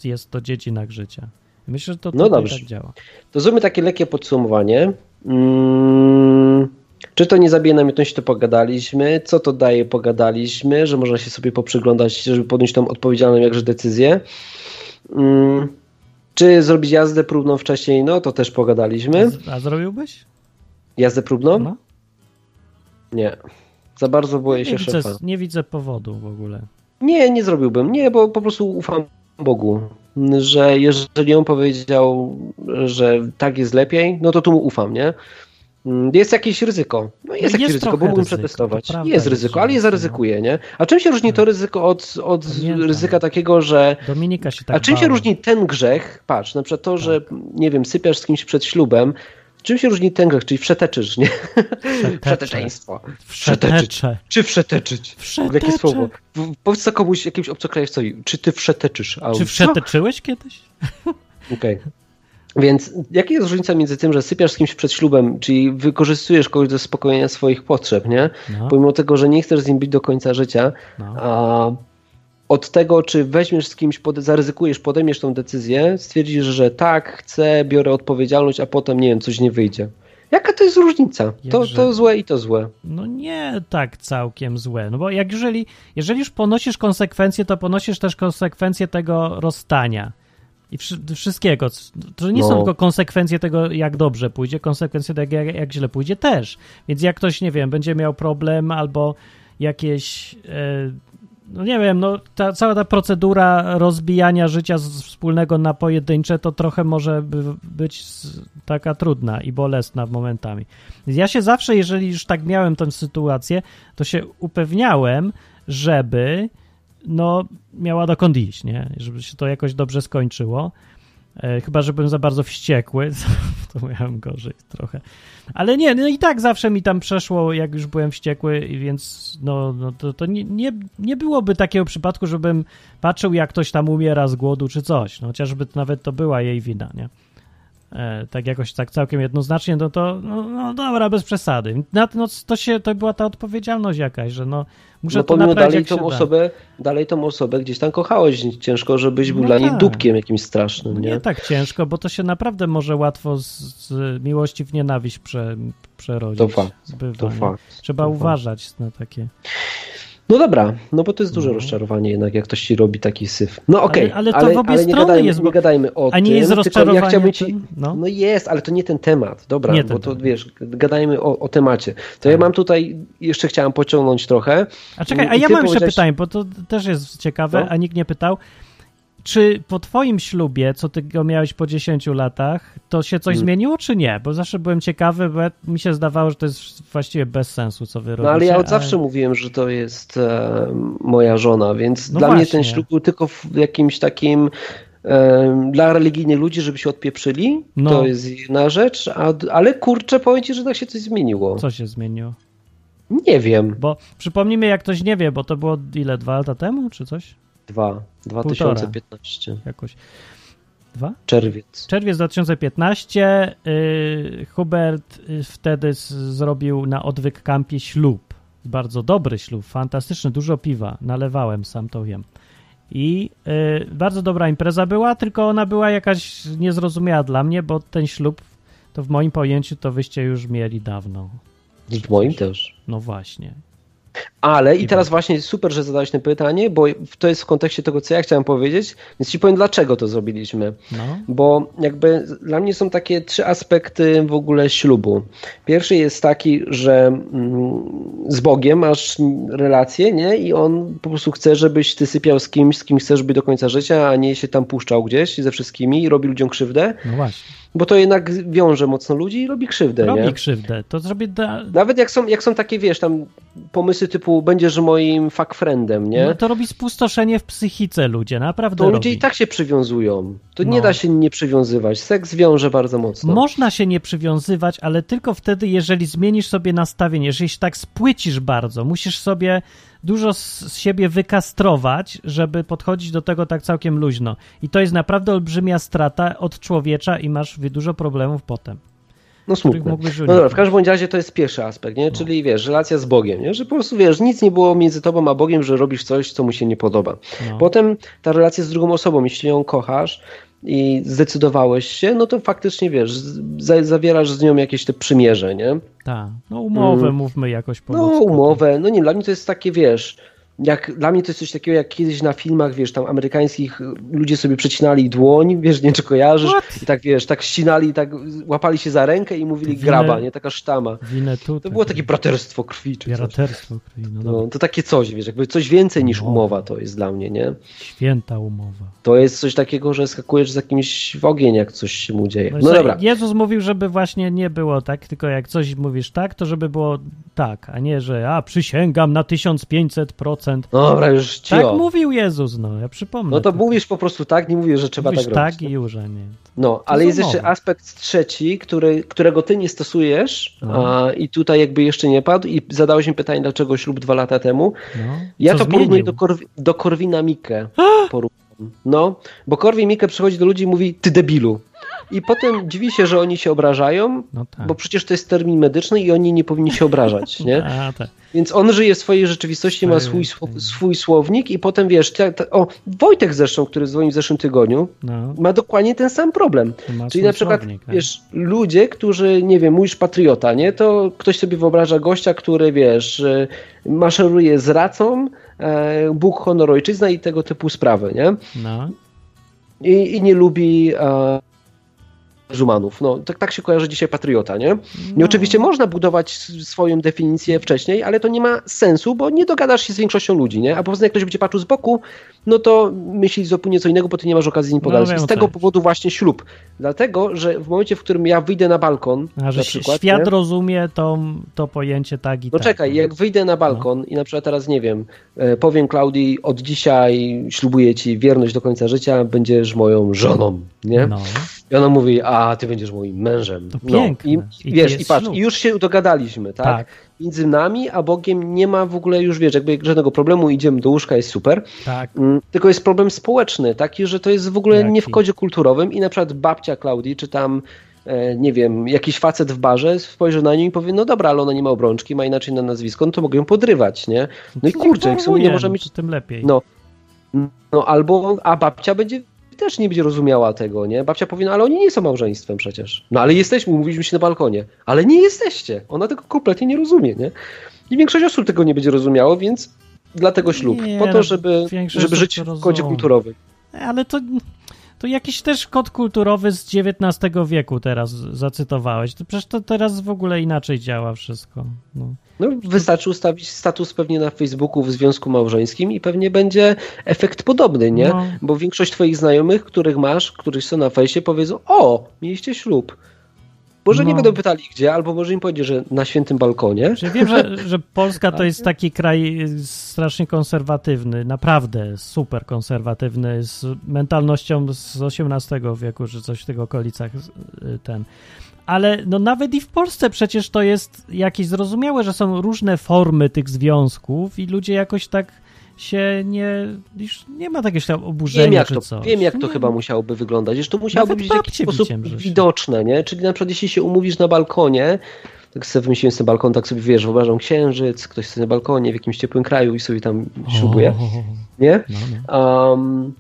jest to dziedzinach życia. Myślę, że to no dobrze. tak działa. To zróbmy takie lekkie podsumowanie. Hmm, czy to nie zabije namiętności, to pogadaliśmy. Co to daje, pogadaliśmy, że można się sobie poprzyglądać, żeby podjąć tą odpowiedzialną jakże decyzję. Hmm, czy zrobić jazdę próbną wcześniej? No to też pogadaliśmy. A, zrobiłbyś? Jazdę próbną? No. Nie. Za bardzo boję nie się widzę, szefa. Nie widzę powodu w ogóle. Nie, nie zrobiłbym. Nie, bo po prostu ufam Bogu że jeżeli on powiedział, że tak jest lepiej, no to tu mu ufam, nie? mm, jest jakieś ryzyko. No jest, jest jakieś ryzyko, bo mógłbym przetestować. Jest ryzyko, ale je zaryzykuję, nie? A czym się różni to ryzyko od, od ryzyka takiego, że... Dominika się tak A czym się różni ten grzech? Patrz, na przykład to, tak. że, nie wiem, sypiasz z kimś przed ślubem, Czym się różni ten grzech, czyli wszeteczysz, nie? Wszeteczeństwo. Wszeteczyć. Czy wszeteczyć? Wszetecze. Jakie słowo? Powiedz to komuś, jakimś obcokrajowcowi. Czy ty wszeteczysz? A Czy wszeteczyłeś kiedyś? Okej. Okay. Więc jaka jest różnica między tym, że sypiasz z kimś przed ślubem, czyli wykorzystujesz kogoś do zaspokojenia swoich potrzeb, nie? No. Pomimo tego, że nie chcesz z nim być do końca życia, no. a od tego, czy weźmiesz z kimś, pod, zaryzykujesz, podejmiesz tą decyzję, stwierdzisz, że tak, chcę, biorę odpowiedzialność, a potem, nie wiem, coś nie wyjdzie. Jaka to jest różnica? To, to złe i to złe. No nie tak całkiem złe. No bo jak jeżeli, jeżeli już ponosisz konsekwencje, to ponosisz też konsekwencje tego rozstania i wszystkiego. To nie no. są tylko konsekwencje tego, jak dobrze pójdzie, konsekwencje tego, jak, jak źle pójdzie też. Więc jak ktoś, nie wiem, będzie miał problem albo jakieś. E, no nie wiem, no ta, cała ta procedura rozbijania życia z wspólnego na pojedyncze to trochę może by być taka trudna i bolesna momentami. Ja się zawsze, jeżeli już tak miałem tę sytuację, to się upewniałem, żeby no, miała dokąd iść, nie? Żeby się to jakoś dobrze skończyło. E, chyba, że byłem za bardzo wściekły, (laughs) to miałem gorzej trochę. Ale nie, no i tak zawsze mi tam przeszło, jak już byłem wściekły, więc no, no to, to nie, nie, nie byłoby takiego przypadku, żebym patrzył, jak ktoś tam umiera z głodu czy coś. No, chociażby nawet to była jej wina, nie? E, tak jakoś tak całkiem jednoznacznie, no to no, no dobra, bez przesady. No, to, się, to była ta odpowiedzialność jakaś, że no muszę no, to pomimo dalej tą osobę, dalej tą osobę gdzieś tam kochałeś ciężko, żebyś był no dla tak. niej dupkiem jakimś strasznym, nie? nie? tak ciężko, bo to się naprawdę może łatwo z, z miłości w nienawiść prze, przerodzić. To fakt, to fakt. Trzeba to uważać fakt. na takie... No dobra, no bo to jest duże no. rozczarowanie jednak, jak ktoś ci robi taki syf. No okej, okay, ale, ale, to ale, w obie ale nie, gadajmy, jest, nie gadajmy o A nie tym, jest rozczarowanie? Ja chciałbym ci... no. no. jest, ale to nie ten temat, dobra, nie bo to temat. wiesz, gadajmy o, o temacie. To tak. ja mam tutaj, jeszcze chciałem pociągnąć trochę. A czekaj, a ja mam jeszcze pytanie, bo to też jest ciekawe, no? a nikt nie pytał. Czy po twoim ślubie, co ty go miałeś po 10 latach, to się coś hmm. zmieniło, czy nie? Bo zawsze byłem ciekawy, bo mi się zdawało, że to jest właściwie bez sensu, co wy robicie. No ale ja od zawsze mówiłem, że to jest e, moja żona, więc no dla właśnie. mnie ten ślub był tylko w jakimś takim e, dla religijnych ludzi, żeby się odpieprzyli, no. to jest jedna rzecz, a, ale kurczę, powiem ci, że tak się coś zmieniło. Co się zmieniło? Nie wiem. Bo przypomnijmy, jak ktoś nie wie, bo to było ile, dwa lata temu, czy coś? Dwa. 2015. Półtora, jakoś. Dwa? Czerwiec. Czerwiec 2015. Yy, Hubert y, wtedy zrobił na odwyk kampie ślub. Bardzo dobry ślub, fantastyczny, dużo piwa. Nalewałem, sam to wiem. I yy, bardzo dobra impreza była, tylko ona była jakaś niezrozumiała dla mnie, bo ten ślub, to w moim pojęciu, to wyście już mieli dawno. W moim też. No właśnie. Ale i teraz właśnie super, że zadałeś to pytanie, bo to jest w kontekście tego, co ja chciałem powiedzieć, więc ci powiem, dlaczego to zrobiliśmy. No. Bo jakby dla mnie są takie trzy aspekty w ogóle ślubu. Pierwszy jest taki, że mm, z Bogiem masz relację, nie? I on po prostu chce, żebyś ty sypiał z kimś, z kim chcesz być do końca życia, a nie się tam puszczał gdzieś ze wszystkimi i robi ludziom krzywdę. No właśnie bo to jednak wiąże mocno ludzi i robi krzywdę. Robi nie? krzywdę. To zrobi da... Nawet jak są, jak są takie, wiesz, tam pomysły typu będziesz moim fuck friendem, nie? No to robi spustoszenie w psychice ludzie, naprawdę To robi. ludzie i tak się przywiązują. To no. nie da się nie przywiązywać. Seks wiąże bardzo mocno. Można się nie przywiązywać, ale tylko wtedy, jeżeli zmienisz sobie nastawienie, jeżeli się tak spłycisz bardzo, musisz sobie dużo z siebie wykastrować, żeby podchodzić do tego tak całkiem luźno. I to jest naprawdę olbrzymia strata od człowiecza i masz dużo problemów potem. No smutne. No dobra, w każdym razie to jest pierwszy aspekt, nie? No. Czyli wiesz, relacja z Bogiem, nie? Że po prostu wiesz, nic nie było między tobą a Bogiem, że robisz coś, co mu się nie podoba. No. Potem ta relacja z drugą osobą, jeśli ją kochasz, i zdecydowałeś się, no to faktycznie wiesz, zawierasz z nią jakieś te przymierze, nie? Tak, no umowę mm. mówmy jakoś po No umowę, no nie, dla mnie to jest takie, wiesz, jak dla mnie to jest coś takiego, jak kiedyś na filmach, wiesz, tam amerykańskich ludzie sobie przecinali dłoń, (laughs) wiesz, nie czy kojarzysz, What? i tak, wiesz, tak ścinali, tak łapali się za rękę i mówili Winę, graba, nie, taka sztama. To było takie braterstwo krwi, czy Braterstwo krwi, no, no, To takie coś, wiesz, jakby coś więcej niż umowa to jest dla mnie, nie? Święta umowa. To jest coś takiego, że skakujesz z jakimś w ogień, jak coś się mu dzieje. No, no dobra. Jezus mówił, żeby właśnie nie było tak, tylko jak coś mówisz tak, to żeby było tak, a nie, że a przysięgam na 1500%. Dobra, już cio. Tak mówił Jezus, no, ja przypomnę. No to, to mówisz po prostu tak, nie mówisz, że trzeba mówisz tak robić. tak i już, a nie. No, ale jest jeszcze aspekt trzeci, który, którego ty nie stosujesz no. a, i tutaj jakby jeszcze nie padł i zadałeś mi pytanie, dlaczego ślub dwa lata temu. No. Ja to porównuję do, do Korwina Mikke. (gasps) No, bo Korwin Mikke przychodzi do ludzi i mówi, ty debilu. I potem dziwi się, że oni się obrażają, no tak. bo przecież to jest termin medyczny i oni nie powinni się obrażać, (laughs) nie? A, tak. Więc on żyje w swojej rzeczywistości, ma swój, swój słownik i potem wiesz, te, te, o, Wojtek zresztą, który dzwonił w zeszłym tygodniu, no. ma dokładnie ten sam problem. Czyli na przykład, słownik, tak. wiesz, ludzie, którzy, nie wiem, mówisz patriota, nie? To ktoś sobie wyobraża gościa, który, wiesz, maszeruje z racą, e, Bóg, honor, ojczyzna i tego typu sprawy, nie? No. I, i nie lubi... E, Żumanów. No, tak, tak się kojarzy dzisiaj patriota, nie? No. I oczywiście można budować swoją definicję wcześniej, ale to nie ma sensu, bo nie dogadasz się z większością ludzi, nie? A poza tym, jak ktoś będzie patrzył z boku, no to myśli zupełnie co innego, bo ty nie masz okazji z nim no, pogadać. No, z tego tak. powodu właśnie ślub. Dlatego, że w momencie, w którym ja wyjdę na balkon, A, że przykład, świat nie? rozumie to, to pojęcie tak i no tak. No czekaj, jak wyjdę na balkon no. i na przykład teraz, nie wiem, e, powiem Klaudii, od dzisiaj ślubuję ci wierność do końca życia, będziesz moją żoną, nie? No. I ona mówi, a ty będziesz moim mężem. To no. piękne. I, I, wiesz, i patrz, i już się dogadaliśmy, tak? tak? Między nami a Bogiem nie ma w ogóle już, wiesz, jakby żadnego problemu, idziemy do łóżka, jest super. Tak. Mm, tylko jest problem społeczny, taki, że to jest w ogóle Jaki? nie w kodzie kulturowym i na przykład babcia Klaudii, czy tam e, nie wiem, jakiś facet w barze spojrzy na nią i powie, no dobra, ale ona nie ma obrączki, ma inaczej na nazwisko, no to mogę ją podrywać, nie? No i kurczę, w sumie nie może mieć... Tym lepiej. No, no albo, a babcia będzie też nie będzie rozumiała tego, nie? Babcia powie, no ale oni nie są małżeństwem przecież. No ale jesteśmy, mówiliśmy się na balkonie. Ale nie jesteście. Ona tego kompletnie nie rozumie, nie? I większość osób tego nie będzie rozumiało, więc dlatego ślub. Nie, po to, żeby, żeby żyć w kodzie kulturowym. Ale to to jakiś też kod kulturowy z XIX wieku teraz zacytowałeś. To przecież to teraz w ogóle inaczej działa wszystko. No. No, wystarczy ustawić status pewnie na Facebooku w związku małżeńskim i pewnie będzie efekt podobny, nie? No. Bo większość twoich znajomych, których masz, których są na fejsie, powiedzą, o, mieliście ślub. Może no. nie będą pytali gdzie, albo może im powiedzieć, że na świętym balkonie. Wiem, że, (laughs) że Polska to jest taki kraj strasznie konserwatywny, naprawdę super konserwatywny, z mentalnością z XVIII wieku, czy coś w tych okolicach ten. Ale no nawet i w Polsce przecież to jest jakieś zrozumiałe, że są różne formy tych związków i ludzie jakoś tak się nie, już nie ma takiego oburzenia wiem, jak czy to, coś. Wiem, jak to chyba musiałoby wyglądać. Jeszcze to musiałoby być w jakiś sposób widoczne, nie? Czyli na przykład jeśli się umówisz na balkonie, tak sobie wymyśliłem sobie balkon, tak sobie wiesz, wyobrażam księżyc, ktoś sobie na balkonie w jakimś ciepłym kraju i sobie tam ślubuje, nie? Um,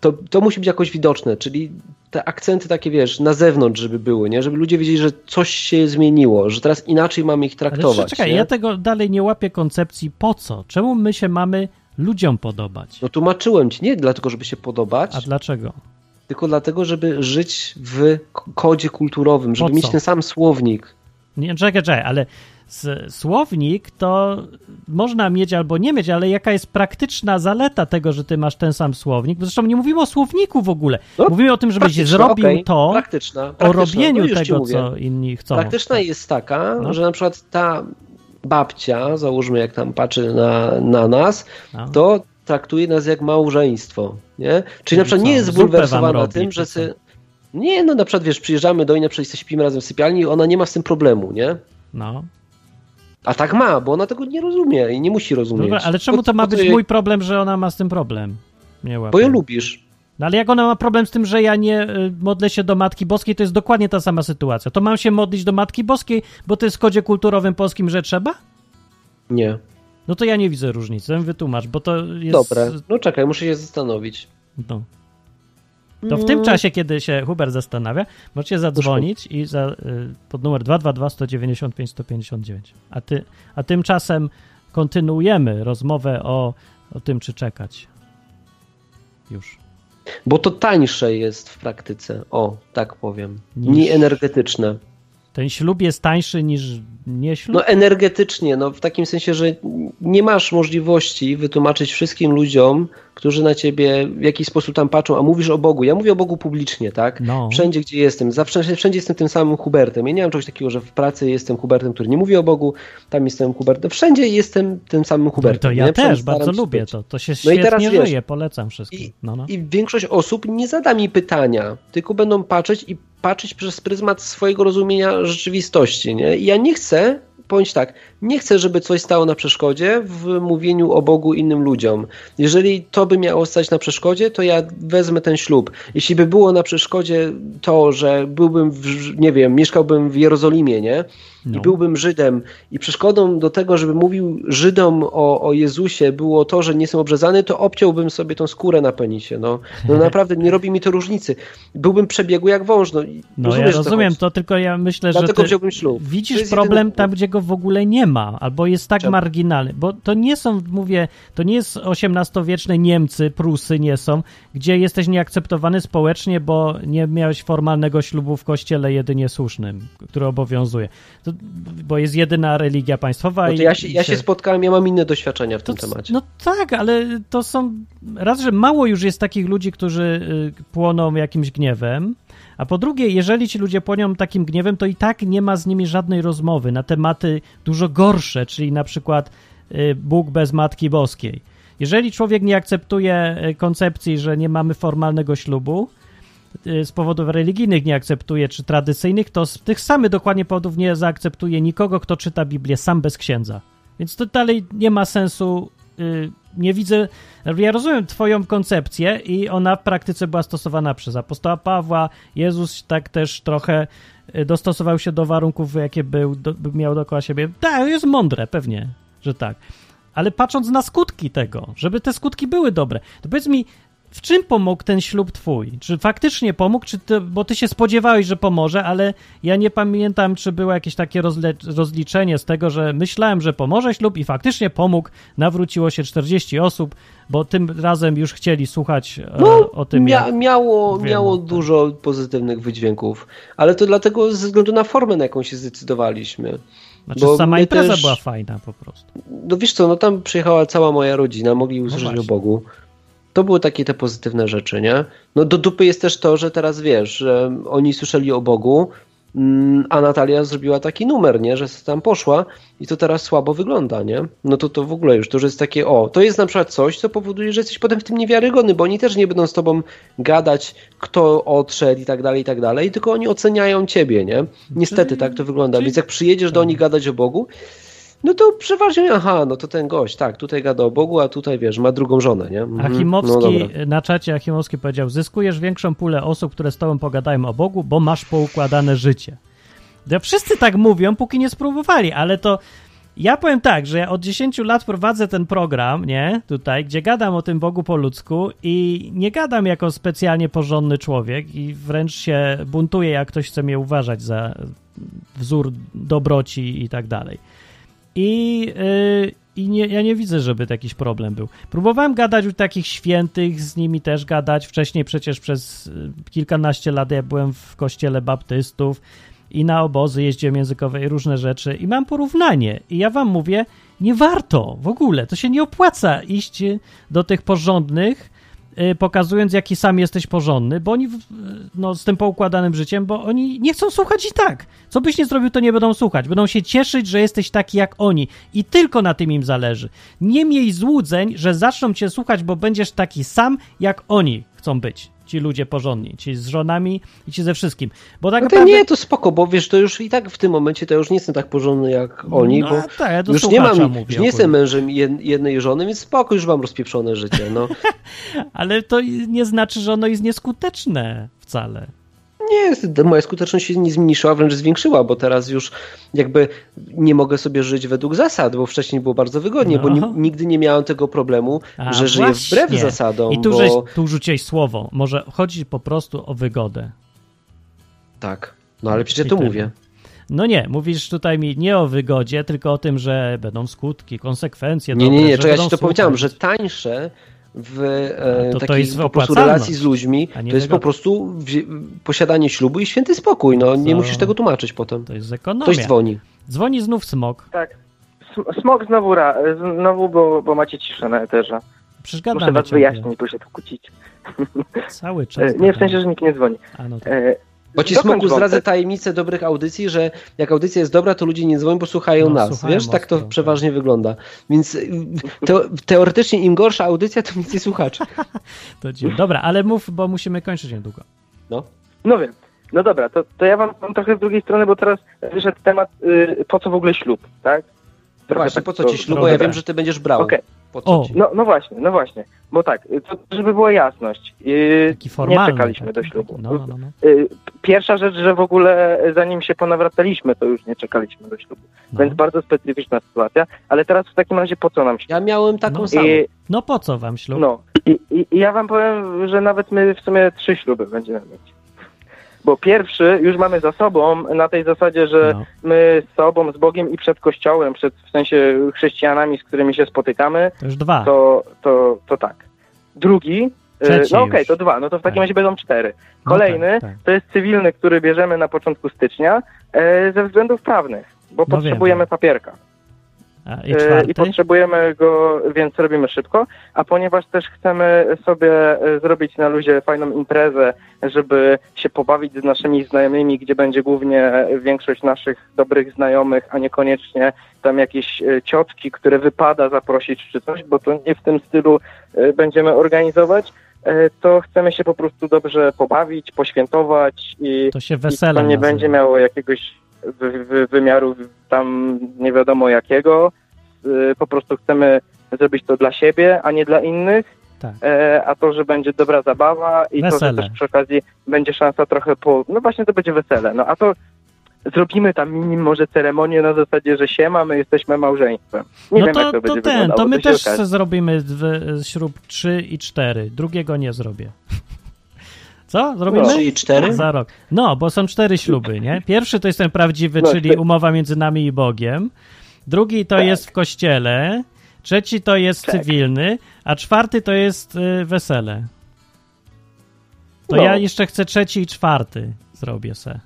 to, to musi być jakoś widoczne, czyli te akcenty takie, wiesz, na zewnątrz, żeby były, nie? Żeby ludzie wiedzieli, że coś się zmieniło, że teraz inaczej mamy ich traktować. Ale czekaj, nie? ja tego dalej nie łapię koncepcji po co? Czemu my się mamy ludziom podobać? No tłumaczyłem ci, nie dlatego, żeby się podobać. A dlaczego? Tylko dlatego, żeby żyć w kodzie kulturowym, żeby mieć ten sam słownik. Nie, czekaj, czekaj, ale słownik to można mieć albo nie mieć, ale jaka jest praktyczna zaleta tego, że ty masz ten sam słownik? Zresztą nie mówimy o słowniku w ogóle. No, mówimy o tym, żebyś zrobił okay. to, praktyczna, praktyczna. o robieniu no, tego, co inni chcą. Praktyczna jest taka, no. że na przykład ta babcia, załóżmy jak tam patrzy na, na nas, no. to traktuje nas jak małżeństwo, nie? Czyli na przykład nie jest zbulwersowana tym, że ty... Nie, no na przykład wiesz, przyjeżdżamy do niej, na przykład śpimy razem w sypialni i ona nie ma z tym problemu, nie? No. A tak ma, bo ona tego nie rozumie i nie musi rozumieć. Dobra, ale czemu to ma być mój problem, że ona ma z tym problem? Nie Bo ją lubisz. No ale jak ona ma problem z tym, że ja nie y, modlę się do Matki Boskiej, to jest dokładnie ta sama sytuacja. To mam się modlić do Matki Boskiej, bo to jest w kodzie kulturowym polskim, że trzeba? Nie. No to ja nie widzę różnicy, wytłumacz, bo to jest... Dobra, no czekaj, muszę się zastanowić. No. To w tym czasie, kiedy się Hubert zastanawia, możecie zadzwonić i za, y, pod numer 222 195 159. A, ty, a tymczasem kontynuujemy rozmowę o o tym, czy czekać. Już. Bo to tańsze jest w praktyce, o, tak powiem. Mniej energetyczne. Ten ślub jest tańszy niż nie ślub? No energetycznie, no w takim sensie, że nie masz możliwości wytłumaczyć wszystkim ludziom, którzy na ciebie w jakiś sposób tam patrzą, a mówisz o Bogu. Ja mówię o Bogu publicznie, tak? No. Wszędzie, gdzie jestem. Zawsze, wszędzie jestem tym samym Hubertem. Ja nie mam czegoś takiego, że w pracy jestem Hubertem, który nie mówi o Bogu, tam jestem Hubertem. Wszędzie jestem tym samym Hubertem. No to ja nie? też bardzo lubię to. To się świetnie no i teraz, żyje, wiesz, polecam wszystkim. I, no, no. I większość osób nie zada mi pytania, tylko będą patrzeć i patrzeć przez pryzmat swojego rozumienia rzeczywistości. Nie? I ja nie chcę, bądź tak, nie chcę, żeby coś stało na przeszkodzie w mówieniu o Bogu innym ludziom. Jeżeli to by miało stać na przeszkodzie, to ja wezmę ten ślub. Jeśli by było na przeszkodzie to, że byłbym, w, nie wiem, mieszkałbym w Jerozolimie, nie? No. I byłbym Żydem i przeszkodą do tego, żeby mówił Żydom o, o Jezusie było to, że nie są obrzezany, to obciąłbym sobie tą skórę na penisie. No, no (laughs) naprawdę nie robi mi to różnicy. Byłbym przebiegły jak wąż. No, no ja rozumiem to, to, tylko ja myślę, Dlatego że widzisz problem tam, gdzie go w ogóle nie ma, albo jest tak Czemu? marginalny, bo to nie są, mówię, to nie jest XVIII-wieczne Niemcy, Prusy nie są, gdzie jesteś nieakceptowany społecznie, bo nie miałeś formalnego ślubu w kościele jedynie słusznym, który obowiązuje. To, bo jest jedyna religia państwowa. No ja, się, ja się spotkałem, ja mam inne doświadczenia w to, tym temacie. No tak, ale to są, raz, że mało już jest takich ludzi, którzy y, płoną jakimś gniewem, a po drugie, jeżeli ci ludzie płonią takim gniewem, to i tak nie ma z nimi żadnej rozmowy na tematy dużo gorsze, czyli na przykład y, Bóg bez Matki Boskiej. Jeżeli człowiek nie akceptuje y, koncepcji, że nie mamy formalnego ślubu, z powodów religijnych nie akceptuje, czy tradycyjnych, to z tych samych dokładnie powodów nie zaakceptuje nikogo, kto czyta Biblię sam bez księdza. Więc to dalej nie ma sensu Y, nie widzę. Ja rozumiem Twoją koncepcję i ona w praktyce była stosowana przez apostoła Pawła. Jezus tak też trochę y, dostosował się do warunków, jakie był, do, miał dookoła siebie. Tak, jest mądre, pewnie, że tak. Ale patrząc na skutki tego, żeby te skutki były dobre, to powiedz mi, w czym pomógł ten ślub twój? Czy faktycznie pomógł, czy ty, bo ty się spodziewałeś, że pomoże, ale ja nie pamiętam, czy było jakieś takie rozle, rozliczenie z tego, że myślałem, że pomoże ślub i faktycznie pomógł. Nawróciło się 40 osób, bo tym razem już chcieli słuchać e, no, o tym. Mia miało miało dużo pozytywnych wydźwięków, ale to dlatego ze względu na formę, na jaką się zdecydowaliśmy. Znaczy bo sama impreza też, była fajna po prostu. No wiesz co, no tam przyjechała cała moja rodzina, mogli usłyszeć no o Bogu. To były takie te pozytywne rzeczy, nie? No do dupy jest też to, że teraz wiesz, że oni słyszeli o Bogu, mm, a Natalia zrobiła taki numer, nie? Że tam poszła i to teraz słabo wygląda, nie? No to to w ogóle już, to już jest takie, o, to jest na przykład coś, co powoduje, że jesteś potem w tym niewiarygodny, bo oni też nie będą z tobą gadać, kto odszedł i tak dalej, i tak dalej, tylko oni oceniają ciebie, nie? Niestety tak to wygląda, więc jak przyjedziesz do nich gadać o Bogu, no to przeważnie, aha, no to ten gość, tak, tutaj gada o Bogu, a tutaj, wiesz, ma drugą żonę, nie? Mhm. Achimowski, no na czacie Achimowski powiedział, zyskujesz większą pulę osób, które z tobą pogadają o Bogu, bo masz poukładane życie. Ja wszyscy tak mówią, póki nie spróbowali, ale to ja powiem tak, że ja od 10 lat prowadzę ten program, nie, tutaj, gdzie gadam o tym Bogu po ludzku i nie gadam jako specjalnie porządny człowiek i wręcz się buntuję, jak ktoś chce mnie uważać za wzór dobroci i tak dalej. I, yy, i nie, ja nie widzę, żeby jakiś problem był. Próbowałem gadać u takich świętych, z nimi też gadać. Wcześniej przecież przez y, kilkanaście lat ja byłem w kościele baptystów i na obozy jeździłem językowe i różne rzeczy i mam porównanie. I ja wam mówię, nie warto w ogóle, to się nie opłaca iść do tych porządnych, pokazując, jaki sam jesteś porządny, bo oni, no, z tym poukładanym życiem, bo oni nie chcą słuchać i tak. Co byś nie zrobił, to nie będą słuchać. Będą się cieszyć, że jesteś taki jak oni. I tylko na tym im zależy. Nie miej złudzeń, że zaczną cię słuchać, bo będziesz taki sam, jak oni chcą być ci ludzie porządni, ci z żonami i ci ze wszystkim. Bo tak no to naprawdę... nie, to spoko, bo wiesz, to już i tak w tym momencie to już nie jestem tak porządny jak oni, no, bo tak, ja już nie mam, mówię, już nie jestem mężem jednej żony, więc spoko, już mam rozpieprzone życie, no. (laughs) Ale to nie znaczy, że ono jest nieskuteczne wcale. Nie, moja skuteczność się nie zmniejszyła, wręcz zwiększyła, bo teraz już jakby nie mogę sobie żyć według zasad, bo wcześniej było bardzo wygodnie, no. bo ni nigdy nie miałem tego problemu, A, że żyję wbrew zasadom. I tu, bo... żeś, tu rzuciłeś słowo. Może chodzi po prostu o wygodę. Tak, no ale przecież to mówię. No nie, mówisz tutaj mi nie o wygodzie, tylko o tym, że będą skutki, konsekwencje. Nie, dobre, nie, nie, że ja ci to słuchać. powiedziałem, że tańsze w e, to, to takiej jest po prostu relacji z ludźmi, to jest po prostu posiadanie ślubu i święty spokój. No, nie musisz tego tłumaczyć potem. To jest ekonomia. Ktoś dzwoni. Dzwoni znów smok. Tak. Sm- Smok znowu, ra, znowu bo, bo macie ciszę na eterze. Przecież Muszę was wyjaśnić, bo się tu kłócić. Cały (laughs) E, czas. Nie, w sensie, że nikt nie dzwoni. A, no tak. E, Bo ci dokończ smoku zdradzę tajemnicę dobrych audycji, że jak audycja jest dobra, to ludzie nie dzwonią, bo słuchają No, nas. słuchają Wiesz, tak to mocno, przeważnie wygląda. Więc y, teo teoretycznie im gorsza audycja, to więcej słuchaczy. (laughs) To dziwne. Dobra, ale mów, bo musimy kończyć niedługo. No. No wiem. No dobra, to, to ja wam mam trochę z drugiej strony, bo teraz wyszedł temat, y, po co w ogóle ślub, tak? Trochę właśnie, tak po co ci ślub? Bo ja wiem, tak. że ty będziesz brał. Okej. Po co O. ci? No, no właśnie, no właśnie. Bo tak, y, to, żeby była jasność. y, Taki formalny. Nie czekaliśmy taki, do ślubu. No, no, no, no. Y, Pierwsza rzecz, że w ogóle y, zanim się ponawracaliśmy, to już nie czekaliśmy do ślubu. no. Więc bardzo specyficzna sytuacja. Ale teraz w takim razie po co nam ślub? Ja miałem taką No. samą. I, no po co wam ślub? no, i, i, i ja wam powiem, że nawet my w sumie trzy śluby będziemy mieć. Bo pierwszy już mamy za sobą na tej zasadzie, że No. my z sobą, z Bogiem i przed Kościołem, przed w sensie chrześcijanami, z którymi się spotykamy, To już dwa. to, to, to tak. Drugi, e, Trzeci no okej, już. to dwa, no to w takim Tak. razie będą cztery. No Kolejny tak, tak. to jest cywilny, który bierzemy na początku stycznia e, ze względów prawnych, bo No potrzebujemy papierka. I czwarty? I potrzebujemy go, więc robimy szybko. A ponieważ też chcemy sobie e, zrobić na luzie fajną imprezę, żeby się pobawić z naszymi znajomymi, gdzie będzie głównie większość naszych dobrych znajomych, a niekoniecznie tam jakieś e, ciotki, które wypada zaprosić czy coś, bo to nie w tym stylu będziemy organizować, to chcemy się po prostu dobrze pobawić, poświętować i To się i to nie nazywa. będzie miało jakiegoś wy, wy, wymiaru tam nie wiadomo jakiego. Y, Po prostu chcemy zrobić to dla siebie, a nie dla innych. Tak. E, a to, że będzie dobra zabawa i to, Wesele. że też przy okazji będzie szansa trochę po... No właśnie to będzie wesele. No a to zrobimy tam minim może ceremonię na zasadzie, że siema, my jesteśmy małżeństwem. Nie no wiem, to, jak to, to będzie ten, to my się też okaże. zrobimy w, śrub 3 i 4. Drugiego nie zrobię. Co? Zrobimy? No. Trzy i cztery? Za rok. No, bo są cztery śluby, nie? Pierwszy to jest ten prawdziwy, No, czyli umowa między nami i Bogiem. Drugi to Tak. jest w kościele. Trzeci to jest Tak. cywilny. A czwarty to jest y, wesele. To No. ja jeszcze chcę trzeci i czwarty zrobię se.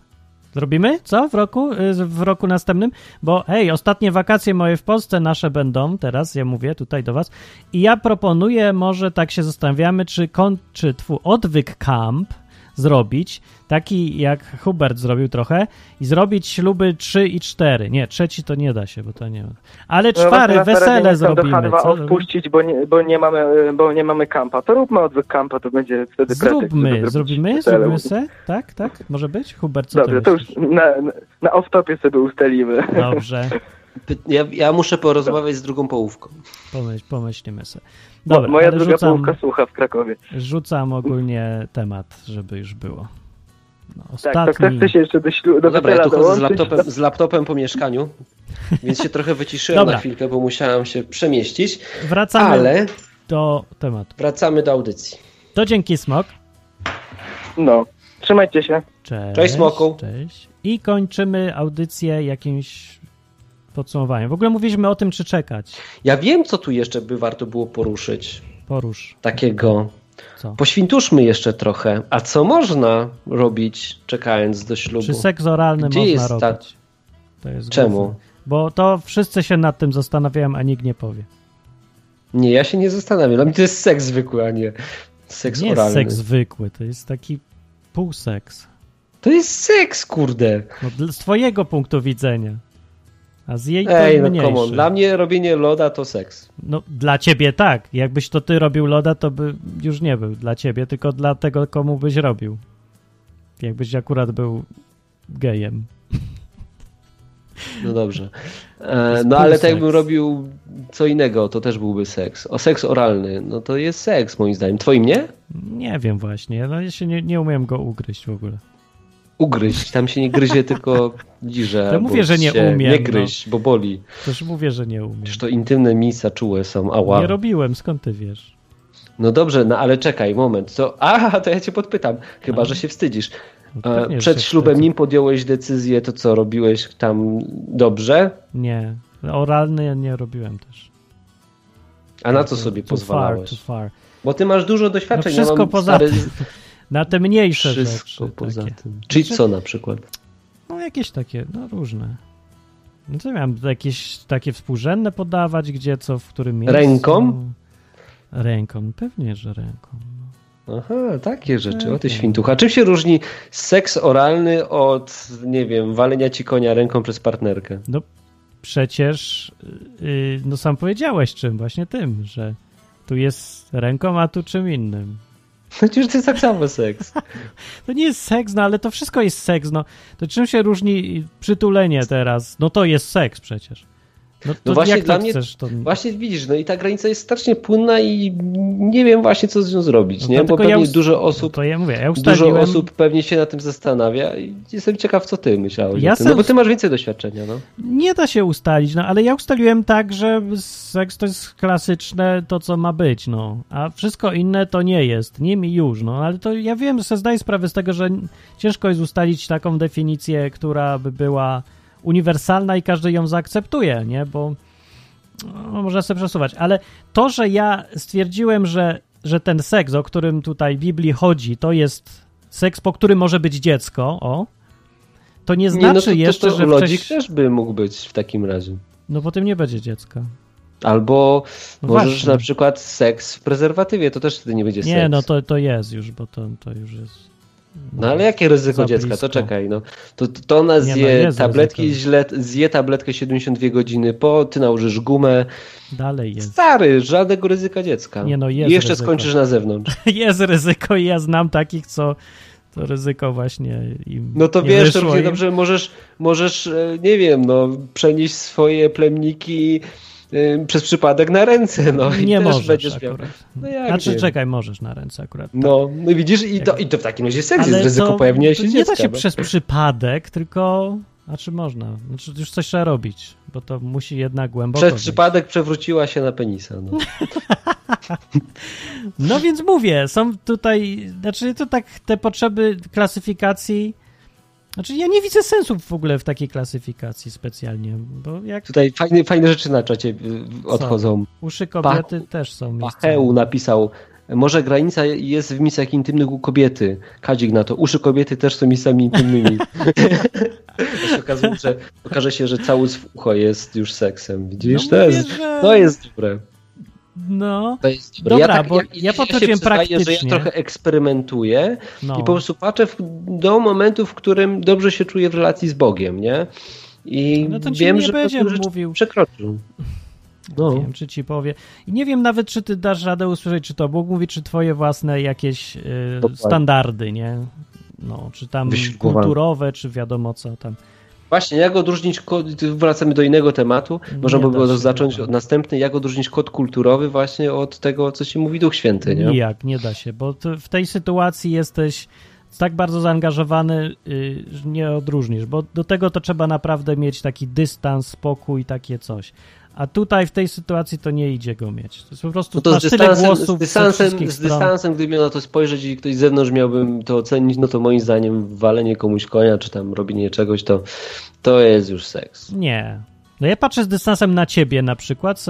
Zrobimy? Co w roku? Y, W roku następnym? Bo hej, ostatnie wakacje moje w Polsce nasze będą, teraz ja mówię tutaj do was i ja proponuję, może tak się zastanawiamy, czy, kon, czy twu, odwyk camp zrobić, taki jak Hubert zrobił trochę i zrobić śluby 3 i 4. Nie, trzeci to nie da się, bo to nie ma. Ale No czwary, na wesele zrobimy. do H2O Co? wpuścić, bo nie, bo, nie mamy, bo nie mamy kampa. To róbmy odwyk kampa, to będzie wtedy pretekst, Zróbmy, zrobić zrobimy, wesele. zrobimy se? Tak, tak? Może być? Hubert, co Dobrze, ty to już na, na, off-topie sobie ustalimy. Dobrze, Ja, ja muszę porozmawiać z drugą połówką. pomyśl, pomyślimy se. Dobra, Moja druga rzucam, połówka słucha w Krakowie. rzucam ogólnie temat, żeby już było. No, Tak, to ostatni... ktoś chce się jeszcze do, ślu- do No dobra, ja tu chodzę z laptopem, z laptopem po mieszkaniu, (laughs) więc się trochę wyciszyłem Dobra. na chwilkę, bo musiałem się przemieścić, Wracamy ale do tematu. wracamy do audycji. To dzięki, Smok. No, trzymajcie się. Cześć. Cześć, Smoku. Cześć. I kończymy audycję jakimś podsumowaniem. W ogóle mówiliśmy o tym, czy czekać. Ja wiem, co tu jeszcze by warto było poruszyć. Porusz. Takiego. Co? Poświntuszmy jeszcze trochę. A co można robić czekając do ślubu? Czy seks oralny Gdzie można jest ta- robić? To jest Czemu? głupie. Bo to wszyscy się nad tym zastanawiają, a nikt nie powie. Nie, ja się nie zastanawiam. Dla mnie to jest seks zwykły, a nie seks nie jest oralny. seks zwykły, to jest taki półseks. To jest seks, kurde. No, z twojego punktu widzenia. A z jej to Ej, no mniejszy. come on. Dla mnie robienie loda to seks. No, dla ciebie tak. Jakbyś to ty robił loda, to by już nie był dla ciebie, tylko dla tego, komu byś robił. Jakbyś akurat był gejem. No dobrze. (laughs) To E, no ale tak jakbym robił co innego, to też byłby seks. O seks oralny, no to jest seks moim zdaniem. Twoim nie? Nie wiem właśnie, no ja się nie, nie umiem go ugryźć w ogóle. Ugryźć. Tam się nie gryzie, (laughs) tylko liże. Mówię, że nie umiem, Nie no. gryź, bo boli. Też mówię, że nie umiem. Przecież to intymne miejsca czułe są, ała. Nie robiłem, skąd ty wiesz? No dobrze, no ale czekaj, moment. To, (laughs) aha, to ja cię podpytam. Chyba, No. że się wstydzisz. Pewnie, Przed ślubem, nim podjąłeś decyzję, to co, robiłeś tam dobrze? Nie, oralny nie robiłem też. A na co sobie too pozwalałeś? Far, too far. Bo ty masz dużo doświadczeń. No wszystko poza stary... (laughs) Na te mniejsze wszystko rzeczy. poza takie. tym. Czyli znaczy, co na przykład? No jakieś takie, no różne. No co miałem, jakieś takie współrzędne podawać, gdzie co, w którym miejscu? Ręką? Ręką, pewnie, że ręką. No. Aha, takie rzeczy, o ty świntucha. Czym się różni seks oralny od, nie wiem, walenia ci konia ręką przez partnerkę? No przecież, yy, no sam powiedziałeś czym, właśnie tym, że tu jest ręką, a tu czym innym. Przecież to jest tak samo seks. (laughs) To nie jest seks, no ale to wszystko jest seks, no. To czym się różni przytulenie teraz? No to jest seks przecież. No, no właśnie dla mnie, chcesz, to... właśnie widzisz, no i ta granica jest strasznie płynna i nie wiem właśnie co z nią zrobić, no nie? Bo pewnie ja ust... dużo osób, no ja mówię, ja dużo osób pewnie się na tym zastanawia i jestem ciekaw, co ty myślałeś. Ja No bo ty masz więcej doświadczenia, no. Nie da się ustalić, no ale ja ustaliłem tak, że seks to jest klasyczne to, co ma być, no. A wszystko inne to nie jest, nie mi już, no. Ale to ja wiem, że zdaję sprawę z tego, że ciężko jest ustalić taką definicję, która by była uniwersalna i każdy ją zaakceptuje, nie? Bo no, można sobie przesuwać. Ale to, że ja stwierdziłem, że, że ten seks, o którym tutaj w Biblii chodzi, to jest seks, po którym może być dziecko, o, to nie znaczy nie, no to, jeszcze, to, to że lodzik też by mógł być w takim razie. No potem nie będzie dziecka. Albo no możesz właśnie. na przykład seks w prezerwatywie, to też wtedy nie będzie nie, seks. Nie, no to, to jest już, bo to, to już jest no ale jakie ryzyko dziecka? To czekaj, no. To, to ona no, zje no, tabletki, źle, zje tabletkę 72 godziny po, ty nałożysz gumę. Dalej jest. Stary, żadnego ryzyka dziecka. Nie, no jest I jeszcze ryzyko. skończysz na zewnątrz. (laughs) jest ryzyko i ja znam takich, co to ryzyko właśnie im No to wiesz, to równie dobrze możesz, możesz, e, nie wiem, no, przenieść swoje plemniki przez przypadek na ręce, no nie i możesz będziesz miał. No jak znaczy, nie? czekaj, możesz na ręce akurat. Tak. No, no widzisz, i to, i to w takim razie seks jest ryzyko pojawienia się Nie dziecka, da się no. przez przypadek, tylko znaczy można, znaczy już coś trzeba robić, bo to musi jednak głęboko Przez przypadek przewróciła się na penisa. No. (laughs) no więc mówię, są tutaj, znaczy to tak te potrzeby klasyfikacji znaczy ja nie widzę sensu w ogóle w takiej klasyfikacji specjalnie, bo jak... Tutaj fajne, fajne rzeczy na czacie y, odchodzą. Co? Uszy kobiety też są Pacheu napisał, może granica jest w miejscach intymnych u kobiety. Kadzik na to, uszy kobiety też są miejscami intymnymi. (laughs) okazuje, że okaże się, że cały ucho jest już seksem. Widzisz? No to, jest, że... to jest dobre. No, to jest dobre. Dobra, ja tak, bo ja, ja podchodziłem praktycznie. że ja trochę eksperymentuję no. i po prostu patrzę w, do momentu, w którym dobrze się czuję w relacji z Bogiem, nie? I no wiem, że będzie mówił. przekroczył. No. Wiem, czy ci powie. I nie wiem nawet, czy ty dasz radę usłyszeć, czy to Bóg mówi, czy twoje własne jakieś y, standardy, nie? No, czy tam kulturowe, czy wiadomo co tam. Właśnie, jak odróżnić kod, wracamy do innego tematu, można by było zacząć od następny, jak odróżnić kod kulturowy właśnie od tego, co się mówi Duch Święty, nie? Nijak, nie da się, bo w tej sytuacji jesteś tak bardzo zaangażowany, y, że nie odróżnisz, bo do tego to trzeba naprawdę mieć taki dystans, spokój, takie coś. A tutaj w tej sytuacji to nie idzie go mieć. To jest po prostu no to z dystansem, głosów z dystansem, z dystansem gdyby miał na to spojrzeć i ktoś z zewnątrz miałbym to ocenić, no to moim zdaniem walenie komuś konia, czy tam robienie czegoś, to, to jest już seks. Nie. No ja patrzę z dystansem na ciebie na przykład,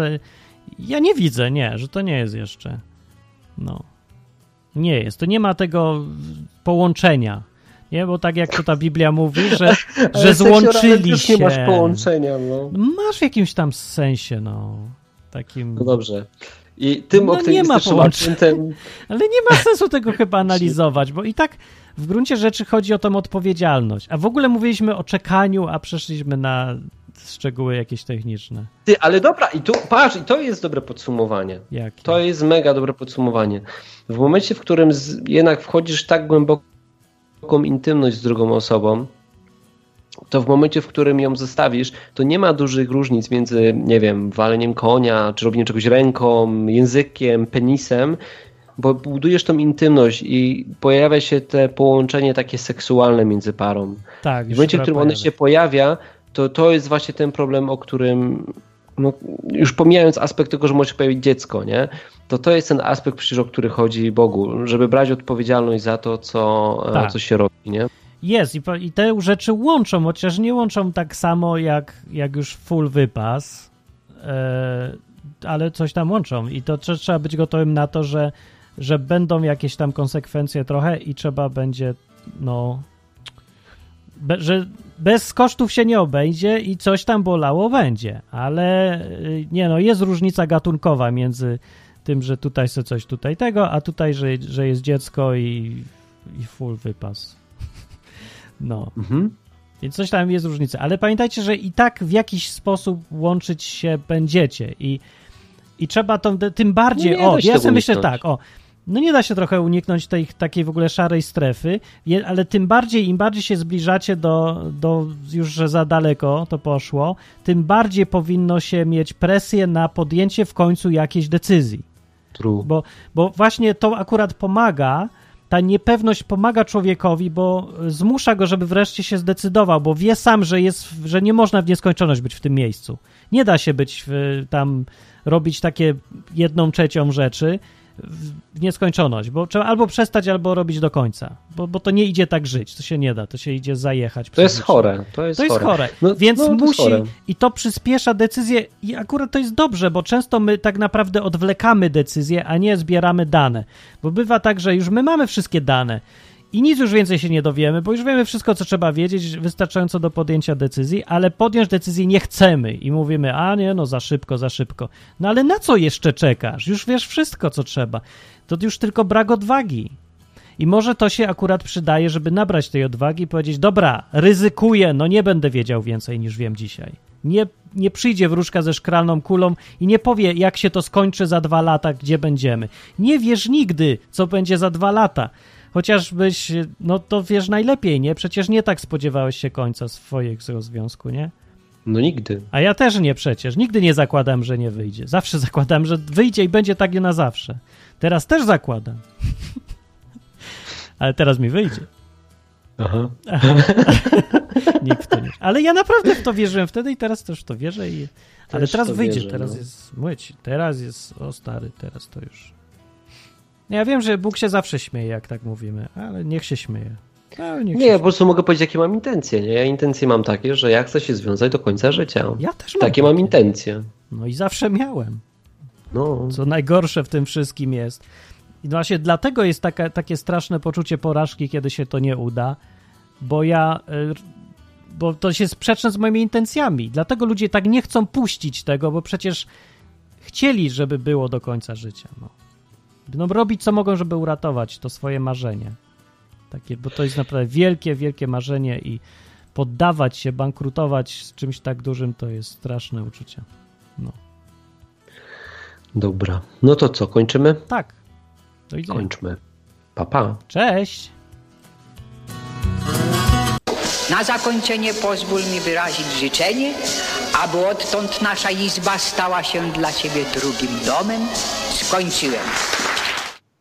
ja nie widzę, nie, że to nie jest jeszcze. No. Nie jest. To nie ma tego połączenia. Nie, bo tak jak to ta Biblia mówi, że, (laughs) że złączyli się. nie masz połączenia, no. Masz w jakimś tam sensie, no. Takim... No dobrze. I tym no, nie ma połączenia. (laughs) Ale nie ma sensu tego chyba analizować, bo i tak w gruncie rzeczy chodzi o tą odpowiedzialność. A w ogóle mówiliśmy o czekaniu, a przeszliśmy na szczegóły jakieś techniczne. Ty, ale dobra, i tu patrz, i to jest dobre podsumowanie. Jakie? To jest mega dobre podsumowanie. W momencie, w którym z, jednak wchodzisz tak głęboko intymność z drugą osobą, to w momencie, w którym ją zostawisz, to nie ma dużych różnic między, nie wiem, waleniem konia, czy robieniem czegoś ręką, językiem, penisem, bo budujesz tą intymność i pojawia się te połączenie takie seksualne między parą. Tak. w momencie, w którym ono się pojawia, to to jest właśnie ten problem, o którym no, już pomijając aspekt tego, że może się pojawić dziecko, nie? To to jest ten aspekt przecież, o który chodzi Bogu, żeby brać odpowiedzialność za to, co, tak. co się robi. Nie? Jest i, i te rzeczy łączą, chociaż nie łączą tak samo jak, jak już full wypas, e, ale coś tam łączą i to trzeba być gotowym na to, że, że będą jakieś tam konsekwencje trochę i trzeba będzie, no, be, że bez kosztów się nie obejdzie i coś tam bolało będzie, ale y, nie no, jest różnica gatunkowa między tym, że tutaj se coś tutaj tego, a tutaj, że, że jest dziecko i, i full wypas. (laughs) No. Mhm. Więc coś tam jest różnica. Ale pamiętajcie, że i tak w jakiś sposób łączyć się będziecie i, i trzeba tą, tym bardziej, o, ja sobie myślę tak, o, no nie da się trochę uniknąć tej takiej w ogóle szarej strefy, ale tym bardziej, im bardziej się zbliżacie do, do już, że za daleko to poszło, tym bardziej powinno się mieć presję na podjęcie w końcu jakiejś decyzji. True. Bo, bo właśnie to akurat pomaga, ta niepewność pomaga człowiekowi, bo zmusza go, żeby wreszcie się zdecydował, bo wie sam, że, jest, że nie można w nieskończoność być w tym miejscu. Nie da się być w, tam, robić takie jedną trzecią rzeczy w nieskończoność, bo trzeba albo przestać, albo robić do końca, bo, bo to nie idzie tak żyć, to się nie da, to się idzie zajechać. To jest chore. To jest, to jest chore, chore. No, więc no, musi i to przyspiesza decyzję i akurat to jest dobrze, bo często my tak naprawdę odwlekamy decyzję, a nie zbieramy dane, bo bywa tak, że już my mamy wszystkie dane i nic już więcej się nie dowiemy, bo już wiemy wszystko, co trzeba wiedzieć, wystarczająco do podjęcia decyzji, ale podjąć decyzji nie chcemy i mówimy, a nie, no za szybko, za szybko. No ale na co jeszcze czekasz? Już wiesz wszystko, co trzeba. To już tylko brak odwagi. I może to się akurat przydaje, żeby nabrać tej odwagi i powiedzieć, dobra, ryzykuję, no nie będę wiedział więcej niż wiem dzisiaj. Nie, nie przyjdzie wróżka ze szklaną kulą i nie powie, jak się to skończy za dwa lata, gdzie będziemy. Nie wiesz nigdy, co będzie za dwa lata. Chociażbyś, no to wiesz najlepiej, nie? Przecież nie tak spodziewałeś się końca swojego związku, nie? No nigdy. A ja też nie przecież. Nigdy nie zakładam, że nie wyjdzie. Zawsze (laughs) zakładam, że wyjdzie i będzie tak na zawsze. Teraz też zakładam. (laughs) Ale teraz mi wyjdzie. Aha. (laughs) Nikt w to nie. Ale ja naprawdę w to wierzyłem wtedy i teraz też w to wierzę. I... Ale teraz wyjdzie, wierzę, teraz no. jest myć. Teraz jest, o stary, teraz to już. Ja wiem, że Bóg się zawsze śmieje, jak tak mówimy, ale niech się śmieje. Niech nie, się po prostu mogę powiedzieć, jakie mam intencje. Nie? Ja intencje mam takie, że ja chcę się związać do końca życia. Ja też mam. Takie mam intencje. No i zawsze miałem. No. Co najgorsze w tym wszystkim jest. I właśnie dlatego jest taka, takie straszne poczucie porażki, kiedy się to nie uda, bo ja. Y, bo to się sprzeczne z moimi intencjami. Dlatego ludzie tak nie chcą puścić tego, bo przecież chcieli, żeby było do końca życia. No no, robić co mogą, żeby uratować to swoje marzenie. Takie, bo to jest naprawdę wielkie, wielkie marzenie i poddawać się, bankrutować z czymś tak dużym to jest straszne uczucie. No. Dobra. No to co, kończymy? Tak. To idziemy. Kończmy. Papa. Pa. Cześć. Na zakończenie pozwól mi wyrazić życzenie, aby odtąd nasza izba stała się dla Ciebie drugim domem. Skończyłem.